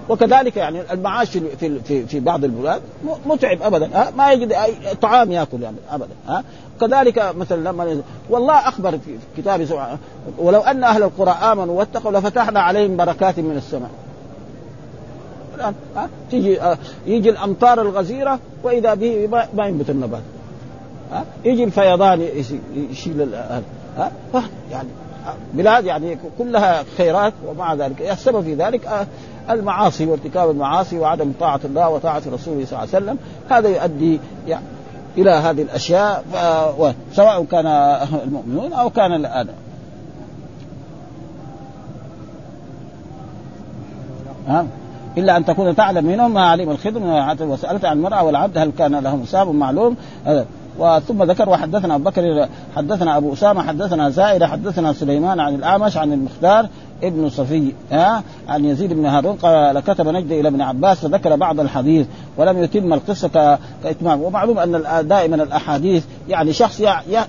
وكذلك يعني المعاش في في في بعض البلاد متعب ابدا ها؟ ما يجد أي طعام يأكل يعني ابدا ها؟ كذلك مثلا لما والله أخبر في كتابه ولو أن أهل القرى آمنوا واتقوا لفتحنا عليهم بركات من السماء. الآن ها؟ تيجي يجي الأمطار الغزيرة وإذا به ما ينبت النبات ها؟ يجي الفيضان يشيل ها؟ يعني بلاد يعني كلها خيرات ومع ذلك. السبب في ذلك المعاصي وارتكاب المعاصي وعدم طاعة الله وطاعة رسوله صلى الله عليه وسلم. هذا يؤدي يعني إلى هذه الأشياء سواء كان المؤمنون أو كان الآن. ها؟ إلا أن تكون تعلم منهم ما علم الخدم وسألت عن المرأة والعبد هل كان لهم حساب معلوم؟ وثم ذكر وحدثنا أبو بكر حدثنا أبو أسامة حدثنا زائده حدثنا سليمان عن الأعمش عن المختار ابن صفي ها؟ عن يزيد بن هارون قال كتب نجد إلى ابن عباس فذكر بعض الحديث ولم يتم القصة كإتمام. ومعلوم أن دائما الأحاديث يعني شخص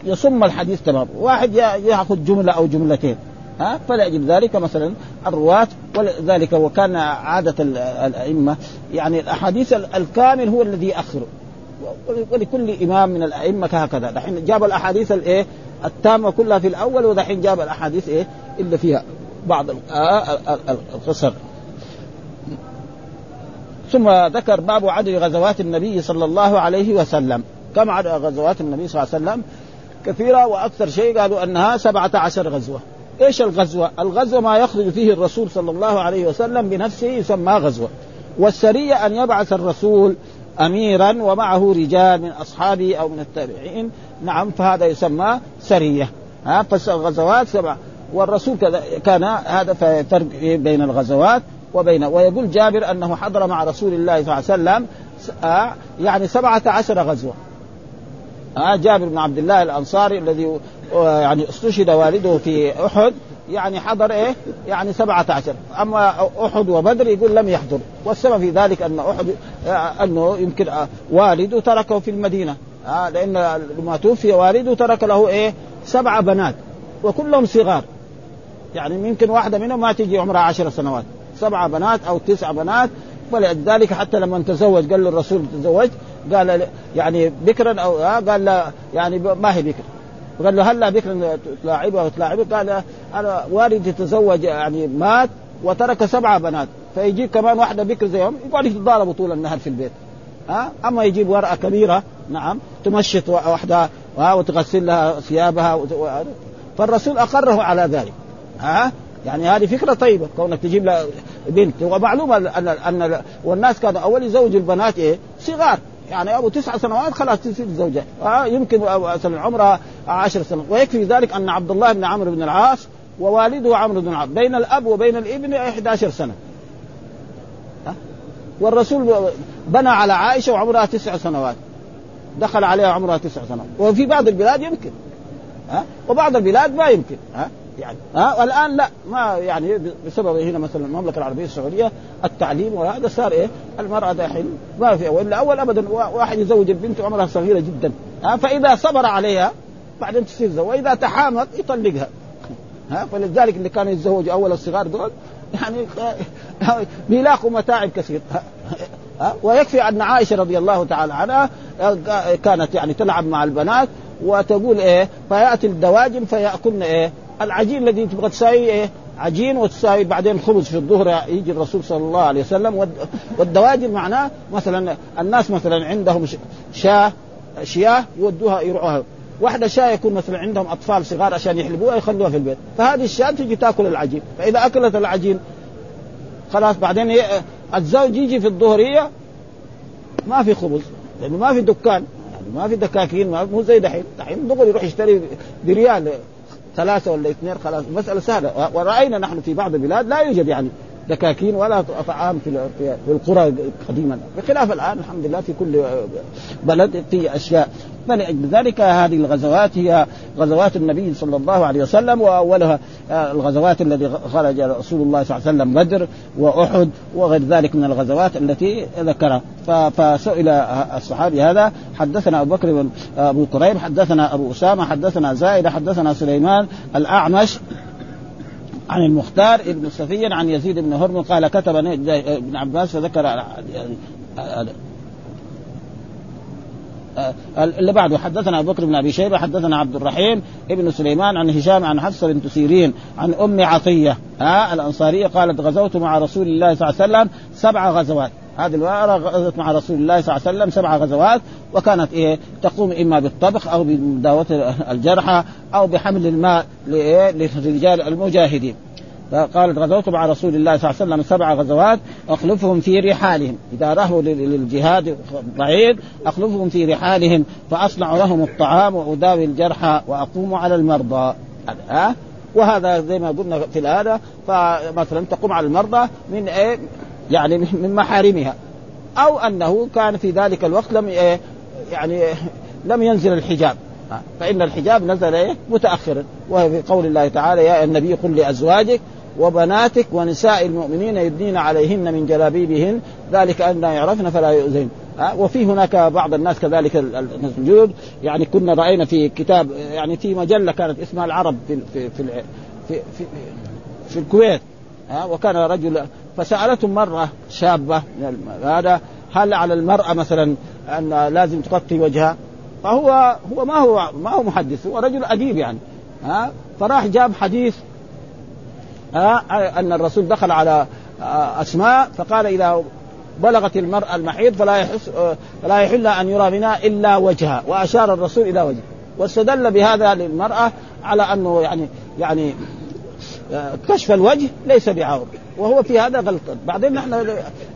يصم الحديث تمام. واحد يأخذ جملة أو جملتين ها؟ فلأجل ذلك. مثلا الرواة ولذلك وكان عادة الأئمة يعني الأحاديث الكامل هو الذي يأخره ولكل إمام من الأئمة هكذا. دحين جاب الأحاديث الإيه التامة كلها في الأول ودحين جاب الأحاديث إيه؟ إلا فيها. بعض القصر. ثم ذكر باب عدد غزوات النبي صلى الله عليه وسلم. كم عدد غزوات النبي صلى الله عليه وسلم؟ كثيرة وأكثر شيء قالوا أنها سبعة عشر غزوة. إيش الغزوة؟ الغزوة ما يخرج فيه الرسول صلى الله عليه وسلم بنفسه يسمى غزوة. والسريه أن يبعث الرسول اميرا ومعه رجال من أصحابه أو من التابعين. نعم فهذا يسمى سرية. ها فالغزوات سبعه والرسول كان هذا فرق بين الغزوات وبين ويقول جابر أنه حضر مع رسول الله صلى الله عليه وسلم يعني سبعة عشر غزوة آه جابر بن عبد الله الأنصاري الذي يعني استشهد والده في أحد يعني حضر إيه؟ يعني سبعة عشر، أما أحد وبدر يقول لم يحضر، والسبب في ذلك أن أحد أنه يمكن والده تركه في المدينة، آه لأن لما توفي والده ترك له إيه؟ سبعة بنات وكلهم صغار. يعني يمكن واحدة منهم ما تجي عمرها عشر سنوات، سبعة بنات أو تسع بنات. ولذلك حتى لما تزوج قال له الرسول تزوج قال يعني بكرا أو آه قال لا يعني ما هي بكر. وقال له هلا بكر تلاعبها وتلاعبه قال أنا والدي تزوج يعني مات وترك سبعه بنات. فيجيب كمان واحدة بكر زيهم يقعدوا يتضاربوا طول النهار في البيت. ها؟ أما يجيب ورقة كبيرة نعم تمشط واحدة وتغسل لها ثيابها فالرسول أقره على ذلك. ها؟ يعني هذه فكرة طيبة كونك تجيب لها بنت. ومعلوم ان ان والناس كانوا أول يزوجوا البنات إيه؟ صغار. يعني أبو تسع سنوات خلاص تصير زوجة. آه يمكن مثلا عمرها عشر سنوات. ويكفي ذلك أن عبد الله بن عمرو بن العاص ووالده عمرو بن العاص. بين الأب وبين الابن 11 سنة. آه والرسول بنى على عائشة وعمرها تسع سنوات. دخل عليها عمرها تسع سنوات. وفي بعض البلاد يمكن. ها؟ آه وبعض البلاد ما يمكن. ها؟ يعني. ها والآن لا ما يعني بسبب هنا مثلا المملكة العربية السعودية التعليم وهذا صار إيه؟ المرأة داخل ما في وإلا أول ابدا واحد يزوج البنت عمرها صغيرة جدا. ها فإذا صبر عليها بعدين تصير وإذا تحامت يطلقها. ها فلذلك اللي كانوا يتزوجوا أول الصغار دول يعني بيلاقوا متاعب كثير. ها ويكفي أن عائشة رضي الله تعالى عنها كانت يعني تلعب مع البنات وتقول إيه؟ فيأتي الدواجن فيأكلن إيه؟ العجين الذي تبغى تساوي إيه؟ عجين وتساوي بعدين خبز في الظهر يجي الرسول صلى الله عليه وسلم والدواجن معناه مثلا الناس مثلا عندهم شاة شياه يودوها يروحوها. واحدة شاة يكون مثلا عندهم أطفال صغار عشان يحلبوها يخلوها في البيت. فهذه الشاة تجي تأكل العجين. فإذا أكلت العجين خلاص بعدين الزوج يجي في الظهرية ما في خبز لأنه ما في دكان. يعني ما في دكاكين مو زي دحين. دحين دغري يروح يشتري بريال. ثلاثة ولا اثنين خلاص. مسألة سهلة. ورأينا نحن في بعض البلاد لا يوجد يعني دكاكين ولا طعام في القرى قديما. بخلاف الآن الحمد لله في كل بلد في أشياء. فلأجل ذلك هذه الغزوات هي غزوات النبي صلى الله عليه وسلم وأولها الغزوات التي خرج رسول الله صلى الله عليه وسلم بدر وأحد وغير ذلك من الغزوات التي ذكرها. فسئل الصحابي هذا حدثنا أبو بكر بن أبو كريم حدثنا أبو أسامة حدثنا زائده حدثنا سليمان الأعمش. عن المختار ابن صفي عن يزيد بن هرم قال كتب ابن عباس فذكر اللي بعده. حدثنا أبو بكر بن أبي شيبة حدثنا عبد الرحيم ابن سليمان عن هشام عن حفصه بنت سيرين عن أم عطية ها الأنصارية قالت غزوت مع رسول الله صلى الله عليه وسلم سبع غزوات. هذه المرأة غزت مع رسول الله صلى الله عليه وسلم سبع غزوات وكانت إيه تقوم إما بالطبخ أو بمداوة الجرحى أو بحمل الماء للرجال المجاهدين. فقالت غزوت مع رسول الله صلى الله عليه وسلم سبع غزوات أخلفهم في رحالهم. إذا رهوا للجهاد بعيد أخلفهم في رحالهم فاصنع لهم الطعام وأداوي الجرحى واقوم على المرضى. ها؟ وهذا زي ما قلنا في الآلة فمثلا تقوم على المرضى من إيه يعني من محارمها. أو أنه كان في ذلك الوقت لم إيه يعني لم ينزل الحجاب. فإن الحجاب نزل إيه متاخرا. وفي قول الله تعالى يا النبي قل لأزواجك وبناتك ونساء المؤمنين يدنين عليهن من جلابيبهن. ذلك أن يعرفن فلا يؤذين. وفي هناك بعض الناس كذلك الموجود يعني كنا رأينا في كتاب يعني في مجلة كانت اسمها العرب في في في في, في, في الكويت. ها وكان رجل فسالتهم مرة شابة هذا هل على المرأة مثلا أن لازم تغطي وجهها؟ فهو هو ما هو ما هو محدث هو رجل أديب يعني. ها؟ فراح جاب حديث ها؟ أن الرسول دخل على أسماء فقال إذا بلغت المرأة المحيض فلا يحس فلا يحل أن يرى منها إلا وجهها. وأشار الرسول إلى وجهه. واستدل بهذا للمرأة على أنه يعني يعني كشف الوجه ليس بعور وهو في هذا غلطة بعدين نحن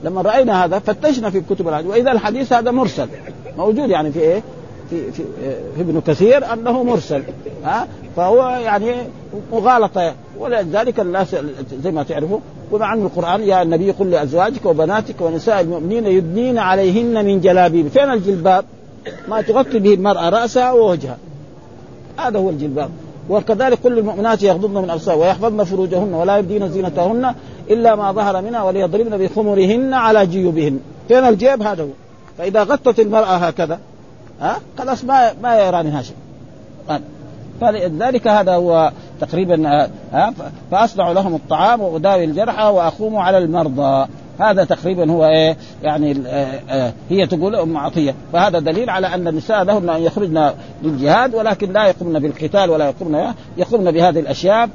لما رأينا هذا فتشنا في كتب الحديث. وإذا الحديث هذا مرسل. موجود يعني في إيه؟ في, في, في ابن كثير أنه مرسل. ها؟ فهو يعني مغالطة. ولذلك الناس زي ما تعرفوا ومع ان القرآن يا النبي قل لأزواجك وبناتك ونساء المؤمنين يدنين عليهن من جلابيب. فين الجلباب؟ ما تغطي به المرأة رأسها ووجهها. هذا هو الجلباب. وكذلك كل المؤمنات يغضضن من ابصار ويحفظن فروجهن ولا يبدين زينتهن إلا ما ظهر منها وليضربن بخمرهن على جيوبهن. فين الجيب؟ هذا هو. فإذا غطت المرأة هكذا ها؟ خلاص ما ما يرى منها شيء فلذلك هذا هو تقريبا ها؟ فأصنع لهم الطعام وأداوي الجرحى وأقوم على المرضى. هذا تقريبا هو إيه يعني آه آه هي تقول أم عطية. فهذا دليل على أن النساء لهن أن يخرجن للجهاد ولكن لا يقومن بالقتال ولا يقومن يقومن بهذه الأشياء.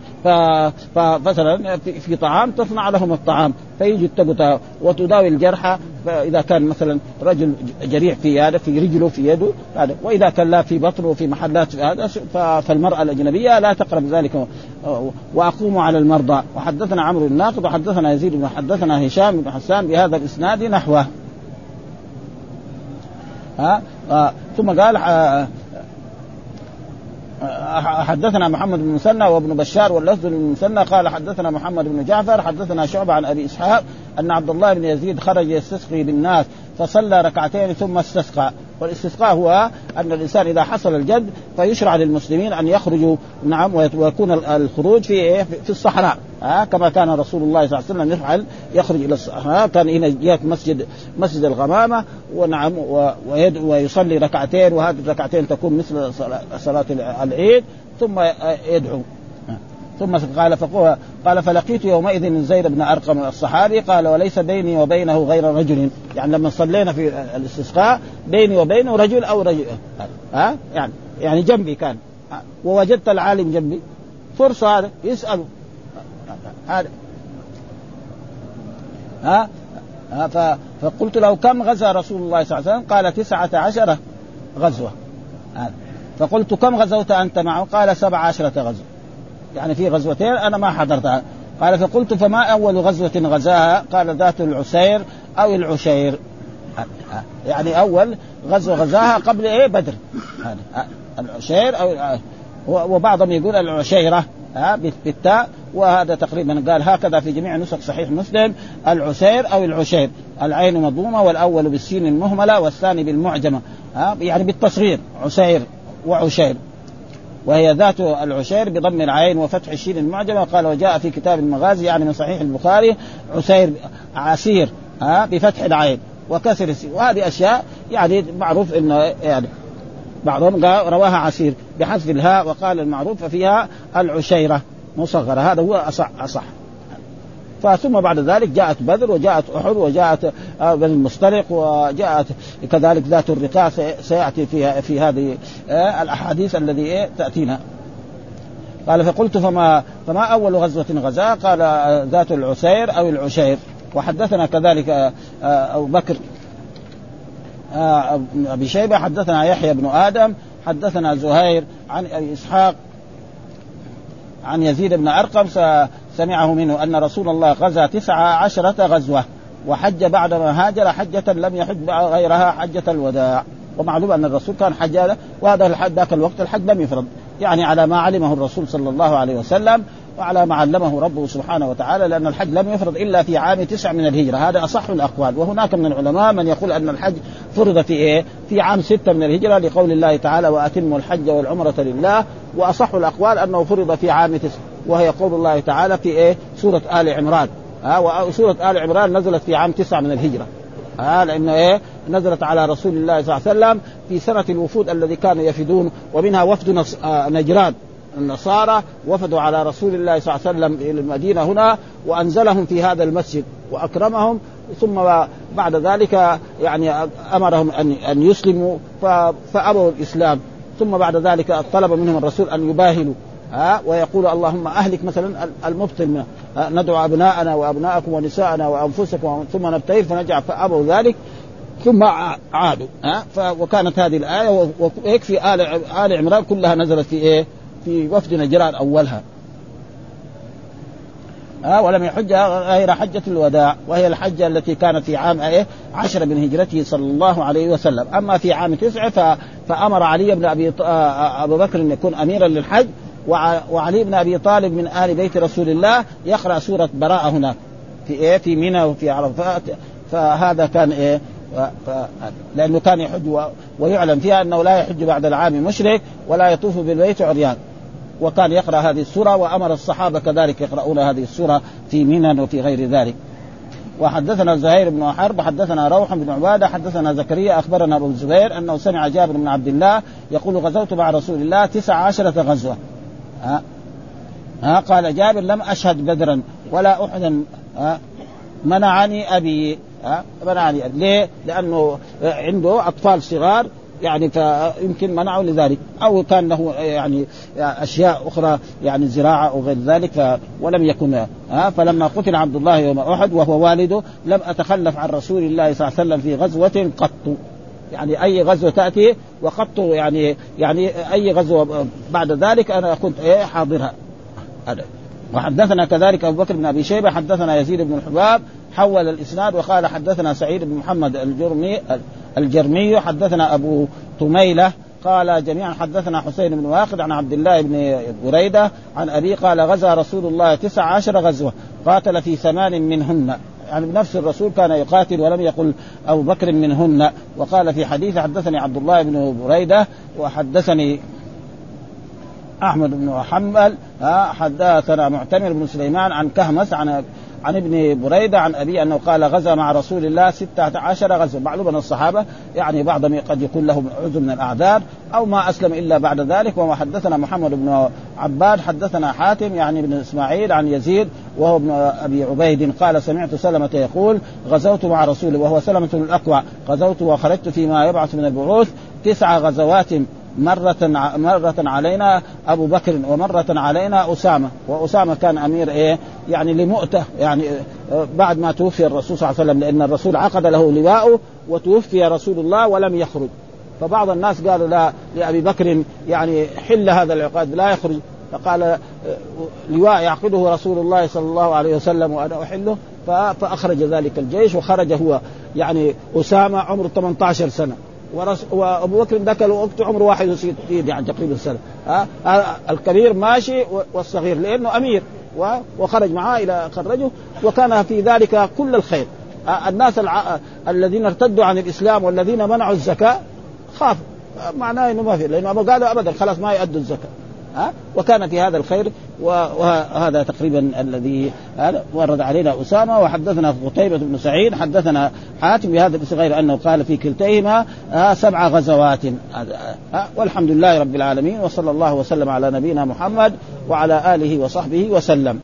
فمثلا في طعام تصنع لهم الطعام فيجي التقطة وتداوي الجرحى فإذا كان مثلا رجل جريح في هذا في رجله في يده هذا. وإذا كان لا في بطنه وفي محلات هذا فالمرأة الأجنبية لا تقرب ذلك. وأقوم على المرضى. وحدثنا عمرو الناقد وحدثنا يزيد بن حدثنا هشام بن حسان بهذا الإسناد نحوه. ها؟ آه ثم قال آه حدثنا محمد بن مسنى وابن بشار واللفظ المثنى قال حدثنا محمد بن جعفر حدثنا شعبة عن أبي إسحاق أن عبد الله بن يزيد خرج يستسقي بالناس فصلى ركعتين ثم استسقى. والاستسقاء هو أن الإنسان إذا حصل الجد فيشرع للمسلمين أن يخرجوا نعم ويكون الخروج في في الصحراء. ها كما كان رسول الله صلى الله عليه وسلم يفعل يخرج إلى الصحراء كان هنا جهة مسجد مسجد الغمامة ونعم ويدعو ويصلي ركعتين وهذه الركعتين تكون مثل صلاة العيد ثم يدعو. ثم قال فقوه قال فلقيت يومئذ زيد بن أرقم الصحابي قال وليس بيني وبينه غير رجل. يعني لما صلينا في الاستسقاء بيني وبينه رجل أو رجل. ها؟ يعني يعني جنبي كان. ووجدت العالم جنبي. فرصة هذا يساله هذا ها؟ فقلت له كم غزا رسول الله صلى الله عليه وسلم؟ قال تسعة عشرة غزوة. فقلت كم غزوت أنت معه؟ قال سبع عشرة غزوة. يعني في غزوتين أنا ما حضرتها. قال فقلت فما أول غزوة غزاها؟ قال ذات العسير أو العشير. يعني أول غزوة غزاها قبل إيه؟ بدر. العشير أو وبعضهم يقول العشيرة بالتاء. وهذا تقريبا قال هكذا في جميع نسخ صحيح مسلم. العسير أو العشير. العين مضمومة والأول بالسين المهملة والثاني بالمعجمة يعني بالتصغير. عسير وعشير. وهي ذات العشير بضم العين وفتح الشين المعجمة. قال وجاء في كتاب المغازي يعني من صحيح البخاري عسير عسير ها بفتح العين وكسر السين. وهذه أشياء يعني معروف إنه يعني بعضهم رواها عسير بحذف الهاء وقال المعروف ففيها العشيرة مصغرة. هذا هو أصح أصح. فثم بعد ذلك جاءت بدر وجاءت أحد وجاءت آه، بني المصطلق وجاءت كذلك ذات الرقاع سيأتي في في هذه آه، الأحاديث الذي إيه تأتينا. قال فقلت فما فما أول غزوة غزاها قال آه، ذات العسير أو العشير. وحدثنا كذلك أبو بكر أبي شيبة حدثنا يحيى بن آدم حدثنا زهير عن إسحاق عن يزيد بن أرقم سمعه منه أن رسول الله غزا تسع عشرة غزوة وحج بعدما هاجر حجة لم يحج غيرها حجة الوداع. ومعلوم أن الرسول كان حج وهذا الحج ذاك الوقت الحج لم يفرض. يعني على ما علمه الرسول صلى الله عليه وسلم وعلى ما علمه ربه سبحانه وتعالى لأن الحج لم يفرض إلا في عام تسع من الهجرة. هذا أصح الأقوال. وهناك من العلماء من يقول أن الحج فرض في إيه؟ في عام ستة من الهجرة لقول الله تعالى وأتموا الحج والعمرة لله. وأصح الأقوال أنه فرض في عام تسع. وهي قول الله تعالى في إيه؟ سورة آل عمران. ها وسوره آل عمران نزلت في عام تسعة من الهجرة. ها لأنه إيه؟ نزلت على رسول الله صلى الله عليه وسلم في سنة الوفود الذي كانوا يفدون ومنها وفد آه، نجران. النصارى وفدوا على رسول الله صلى الله عليه وسلم إلى المدينة هنا وأنزلهم في هذا المسجد وأكرمهم. ثم بعد ذلك يعني أمرهم ان أن يسلموا فأبوا الإسلام. ثم بعد ذلك طلب منهم الرسول أن يباهلوا. ها ويقول اللهم أهلك مثلا المبطل منه ندعو أبناءنا وأبناءكم ونساءنا وأنفسكم ثم نبتهل فنجعل فابوا ذلك ثم عادوا ها. وكانت هذه الآية ويكفي ال آل عمران كلها نزلت في إيه؟ في وفد نجران أولها. ها ولم يحج غير حجة الوداع وهي الحجة التي كانت في عام إيه؟ عشر من هجرته صلى الله عليه وسلم. أما في عام تسعة فأمر علي بن أبي أبو بكر أن يكون أميرا للحج وعلي بن أبي طالب من آل بيت رسول الله يقرأ سورة براءة هناك. في إيه؟ في منى وفي عرفات. فهذا كان إيه؟ ف... لأنه كان يحج ويعلم فيها أنه لا يحج بعد العام مشرك ولا يطوف بالبيت عريان. وكان يقرأ هذه السورة وأمر الصحابة كذلك يقرؤون هذه السورة في منى وفي غير ذلك. وحدثنا زهير بن حرب حدثنا روح بن عبادة حدثنا زكريا أخبرنا أبو الزبير أنه سمع جابر بن عبد الله يقول غزوت مع رسول الله تسع عشرة غزوة. ها؟ قال جابر لم أشهد بدرا ولا أحدا ها؟ منعني أبي ها؟ منعني أبي. ليه؟ لأنه عنده أطفال صغار يعني فيمكن منعه لذلك. أو كان له يعني أشياء أخرى يعني زراعة أو غير ذلك ولم يكن ها؟ فلما قتل عبد الله يوم أحد وهو والده لم أتخلف عن رسول الله صلى الله عليه وسلم في غزوة قط. يعني أي غزوه تأتي وقط يعني يعني أي غزوه بعد ذلك أنا كنت إيه حاضرها. هذا. وحدثنا كذلك أبو بكر بن أبي شيبة حدثنا يزيد بن الحباب حول الإسناد وقال حدثنا سعيد بن محمد الجرمي الجرمي حدثنا أبو طميله قال جميعا حدثنا حسين بن واقد عن عبد الله بن بريدة عن ابي قال غزا رسول الله تسع عشر غزوة قاتل في ثمان منهن. يعني بنفس الرسول كان يقاتل ولم يقل أبو بكر منهن. وقال في حديث حدثني عبد الله بن بريدة وحدثني أحمد بن حنبل حدثنا معتمر بن سليمان عن كهمس عن عن ابن بريدة عن أبي أنه قال غزا مع رسول الله ستة عشر غزوه معلوم أن الصحابة يعني بعضهم قد يكون لهم عذر من الأعذار أو ما أسلم إلا بعد ذلك وما حدثنا محمد بن عباد حدثنا حاتم يعني بن إسماعيل عن يزيد وهو ابن أبي عبيد قال سمعت سلمة يقول غزوت مع رسول وهو سلمة الأقوى غزوت وخرجت فيما يبعث من البعوث تسع غزوات مرة مرة علينا أبو بكر ومرة علينا أسامة. وأسامة كان أمير إيه؟ يعني لمؤتة. يعني آه، بعد ما توفي الرسول صلى الله عليه وسلم لأن الرسول عقد له لواءه وتوفي رسول الله ولم يخرج. فبعض الناس قالوا لا لأبي بكر يعني حل هذا العقاد لا يخرج. فقال آه، لواء يعقده رسول الله صلى الله عليه وسلم وأنا أحله. فأخرج ذلك الجيش وخرج هو. يعني أسامة عمره 18 سنة. ورس... وابو بكر ذاك الوقت عمره 61 يعني تقريبا سنة. ها؟ الكبير ماشي والصغير لأنه أمير. و... وخرج معاه إلى خرجه. وكان في ذلك كل الخير. الناس الع... الذين ارتدوا عن الإسلام والذين منعوا الزكاة خافوا. معناه إنه ما في لأنه قالوا ابدا خلاص ما يؤدوا الزكاة. ها؟ وكان في هذا الخير وهذا تقريبا الذي ورد علينا أسامة وحدثنا قتيبة بن سعيد حدثنا حاتم بهذا غير أنه قال في كلتيهما سبع غزوات. والحمد لله رب العالمين وصلى الله وسلم على نبينا محمد وعلى آله وصحبه وسلم.